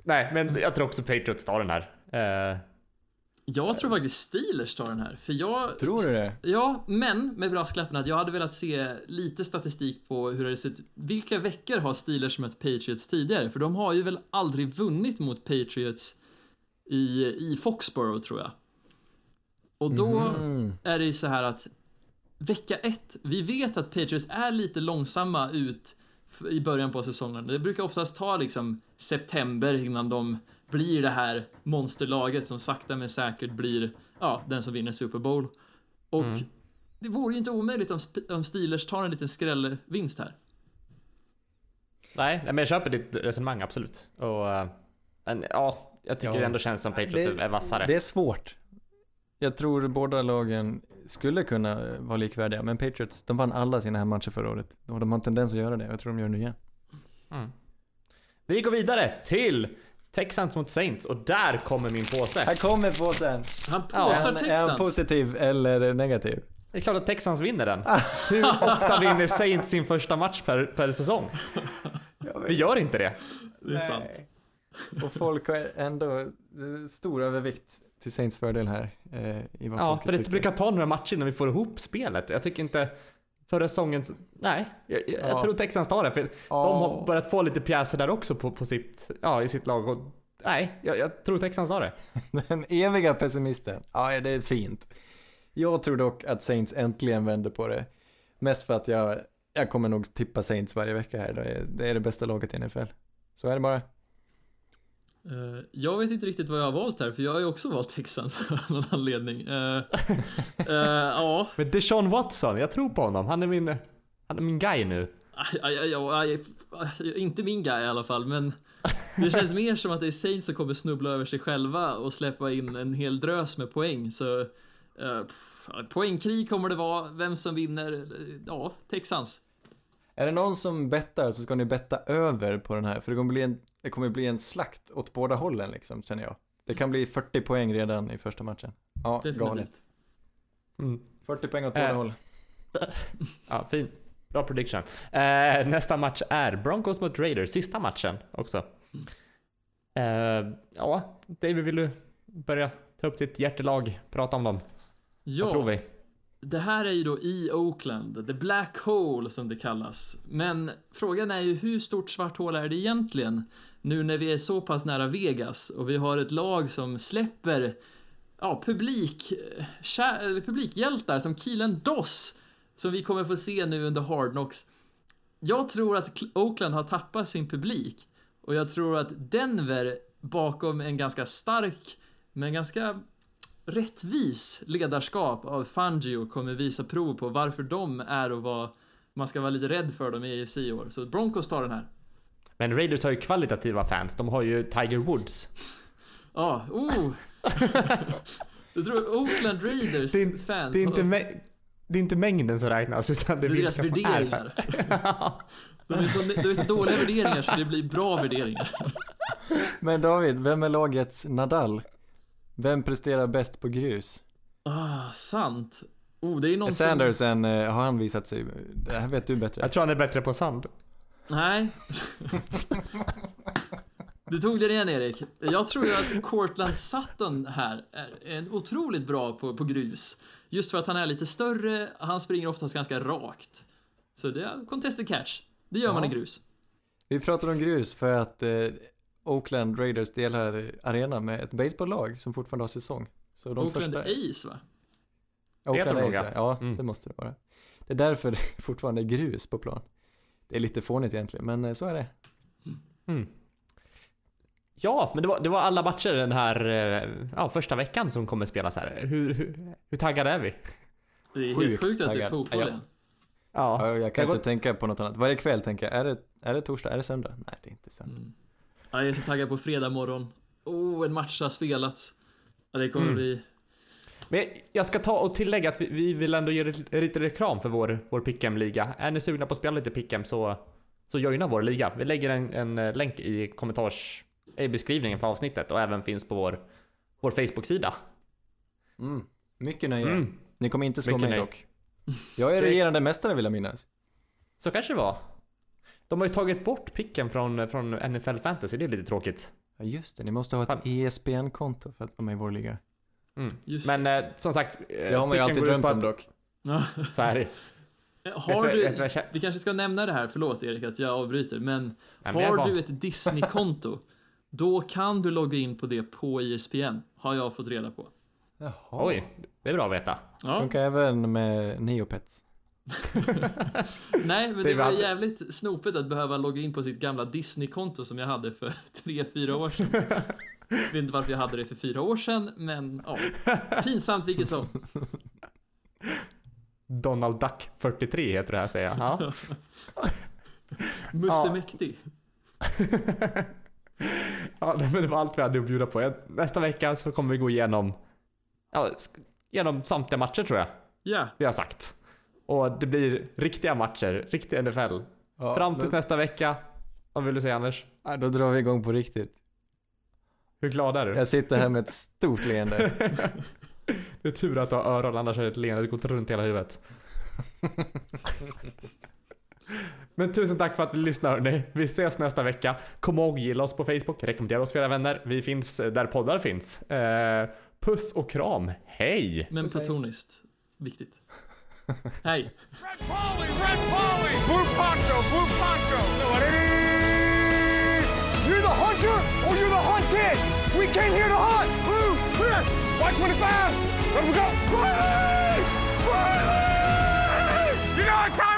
Nej, men jag tror också Patriots tar den här. Eh, Jag tror faktiskt Steelers tar den här, för jag... Tror du det? Ja, men med brasklappen att jag hade velat se lite statistik på hur det hade sett Vilka veckor har Steelers mött Patriots tidigare? För de har ju väl aldrig vunnit mot Patriots i, i Foxborough, tror jag. Och då Mhm. är det ju så här att vecka ett, vi vet att Patriots är lite långsamma ut i början på säsongen. Det brukar oftast ta liksom september innan de blir det här monsterlaget som sakta men säkert blir, ja, den som vinner Super Bowl. Och Mm. det vore ju inte omöjligt om, om Steelers tar en liten skrällvinst här. nej, men jag köper ditt resonemang absolut. Och, eh, men ja, jag tycker Ja. det ändå känns som Patriots Det- är vassare. Det är svårt. jag tror båda lagen skulle kunna eh, vara likvärdiga, men Patriots, de vann alla sina hemmatcher förra året. Och de har en tendens att göra det, jag tror de gör det nu igen. Mm. Vi går vidare till Texans mot Saints och där kommer min påse. Här kommer påsen! Han Ja, påsar Är han, är han Texans. positiv eller negativ? Det är klart att Texans vinner den. Hur ofta vinner Saints sin första match per, per säsong? Vi gör inte det. Det är sant. Och folk har ändå stor övervikt till Saints fördel här. Eh, I vad Ja, för det tycker. brukar ta några matcher innan vi får ihop spelet. Jag tycker inte förra säsongen, nej, jag, jag Ja. tror Texans tar det. För Ja. de har börjat få lite pjäser där också på, på sitt, ja, i sitt lag. Och, nej, jag, jag tror Texans tar det. Den eviga pessimisten. Ja, det är fint. Jag tror dock att Saints äntligen vänder på det. Mest för att jag, jag kommer nog tippa Saints varje vecka här. Det är det, är det bästa laget i NFL. Så är det bara. Eh, Jag vet inte riktigt vad jag har valt här, för jag har ju också valt Texans av någon anledning. Eh, eh, Ja, Men Deshaun Watson, jag tror på honom. Han är min, han är min guy nu. Inte min guy i alla fall, men det känns mer som att det är Saints som kommer snubbla över sig själva och släppa in en hel drös med poäng. Så eh, pff, poängkrig kommer det vara, vem som vinner, ja, Texans. Är det någon som bettar så ska ni betta över på den här. För det kommer bli en, det kommer bli en slakt åt båda hållen liksom, känner jag. Det kan bli 40 poäng redan i första matchen. Ja, galet. Definitivt. Mm. 40 poäng åt Äh. båda håll. Ja, fin. Bra prediction. Eh, nästa match är Broncos mot Raiders, sista matchen också. Eh, ja, David vill du börja ta upp ditt hjärtelag, prata om dem? Vad tror Ja, vi? det här är ju då i Oakland, the black hole som det kallas. Men frågan är ju hur stort svart hål är det egentligen? Nu när vi är så pass nära Vegas och vi har ett lag som släpper ja, publik, eh, kär, publikhjältar som Keelan Doss som vi kommer få se nu under Hard Knocks. Jag tror att Oakland har tappat sin publik och jag tror att Denver bakom en ganska stark men ganska rättvis ledarskap av Fangio kommer visa prov på varför de är och vad man ska vara lite rädd för dem i AFC i år. Så Broncos tar den här. Men Raiders har ju kvalitativa fans. De har ju Tiger Woods. Ja, oh! jag tror Oakland Raiders Det är- fans Det är inte, mä- det är inte mängden som räknas utan det det är deras som är värderingar. De är, så, de är så dåliga värderingar så det blir bra värderingar. Men David, vem är lagets Nadal? Vem presterar bäst på grus? Ah, sant. Oh, det är någon Är som... Sanderson, eh, har han visat sig? Det här vet du bättre. Jag tror han är bättre på sand. Nej. Du tog den igen Erik. Jag tror ju att Cortland Sutton här är en otroligt bra på, på grus. Just för att han är lite större, han springer oftast ganska rakt. Så det är contested catch. Det gör man i Ja. grus. Vi pratar om grus för att eh, Oakland Raiders delar arena med ett baseballlag som fortfarande har säsong. Så de Oakland första... Ace va? Oakland Ace, ja. ja, Mm. det måste det vara. Det är därför det fortfarande är grus på plan. Det är lite fånigt egentligen, men eh, så är det. Mm. Ja, men det var, det var alla matcher den här eh, ja, första veckan som kommer spelas här. Hur, hur, hur taggade är vi? Det är helt Sjukt sjukt att det är fotboll Ja. Ja, Ja, jag kan var- inte tänka på något annat. Varje kväll tänker jag, är det, är det torsdag? Är det söndag? Nej, det är inte söndag. Mm. Ja, jag är så taggad på fredag morgon. Oh, en match har spelats. Ja, det kommer Mm. bli... Men jag ska ta och tillägga att vi, vi vill ändå ge lite reklam för vår, vår Pick'em-liga. Är ni sugna på att spela lite Pick'em så, så joina vår liga. Vi lägger en, en eh, länk i kommentars... i beskrivningen för avsnittet och även finns på vår, vår Facebook-sida. Mm. Mycket nöje. Mm. Ni kommer inte slå Mycket mig nöje. dock. Jag är regerande mästare vill jag minnas. Så kanske det var. De har ju tagit bort Pick'em från, från NFL Fantasy, det är lite tråkigt. Ja just det, ni måste ha ett. ESPN-konto för att vara med i vår liga. Mm. Just Men eh, som sagt, eh, Det har man ju alltid drömt om dock. Så är det. Har du- vet? Vi kanske ska nämna det här, förlåt Erik att jag avbryter, men men jag har var- du ett Disney-konto, då kan du logga in på det på E ISPN, har jag fått reda på. Jaha. Oj, det är bra att veta. Ja, Funkar även med Neopets. nej men Det det var jävligt snopet att behöva logga in på sitt gamla Disney-konto som jag hade för tre fyra år sedan. Jag vet inte varför jag hade det för fyra år sedan, men ja, pinsamt vilket som. Donald Duck 43 heter det här säger jag. Ja. Musse Ja. mäktig. ja, men det var allt vi hade att bjuda på. Nästa vecka så kommer vi gå igenom ja, genom samtliga matcher tror jag Ja, vi har sagt. Och det blir riktiga matcher, riktig NFL. Ja, Fram tills då, nästa vecka. Vad vill du säga Anders? ja, då drar vi igång på riktigt. Hur glad är du? Jag sitter här med ett stort leende. Det är tur att du har öron, annars hade ett leende gått runt hela huvudet. Men tusen tack för att du lyssnar hörni. Vi ses nästa vecka. Kom ihåg, gilla oss på Facebook, rekommendera oss för era vänner. Vi finns eh, där poddar finns. Eh, puss och kram, hej! men platoniskt. Viktigt. Hej! Red Polly, Red Polly! Blue Poncho, Blue Poncho! You're the hunter or you're the hunted. We came here to hunt. Blue, clear. Y25. Let we go. Riley! Riley! You know what time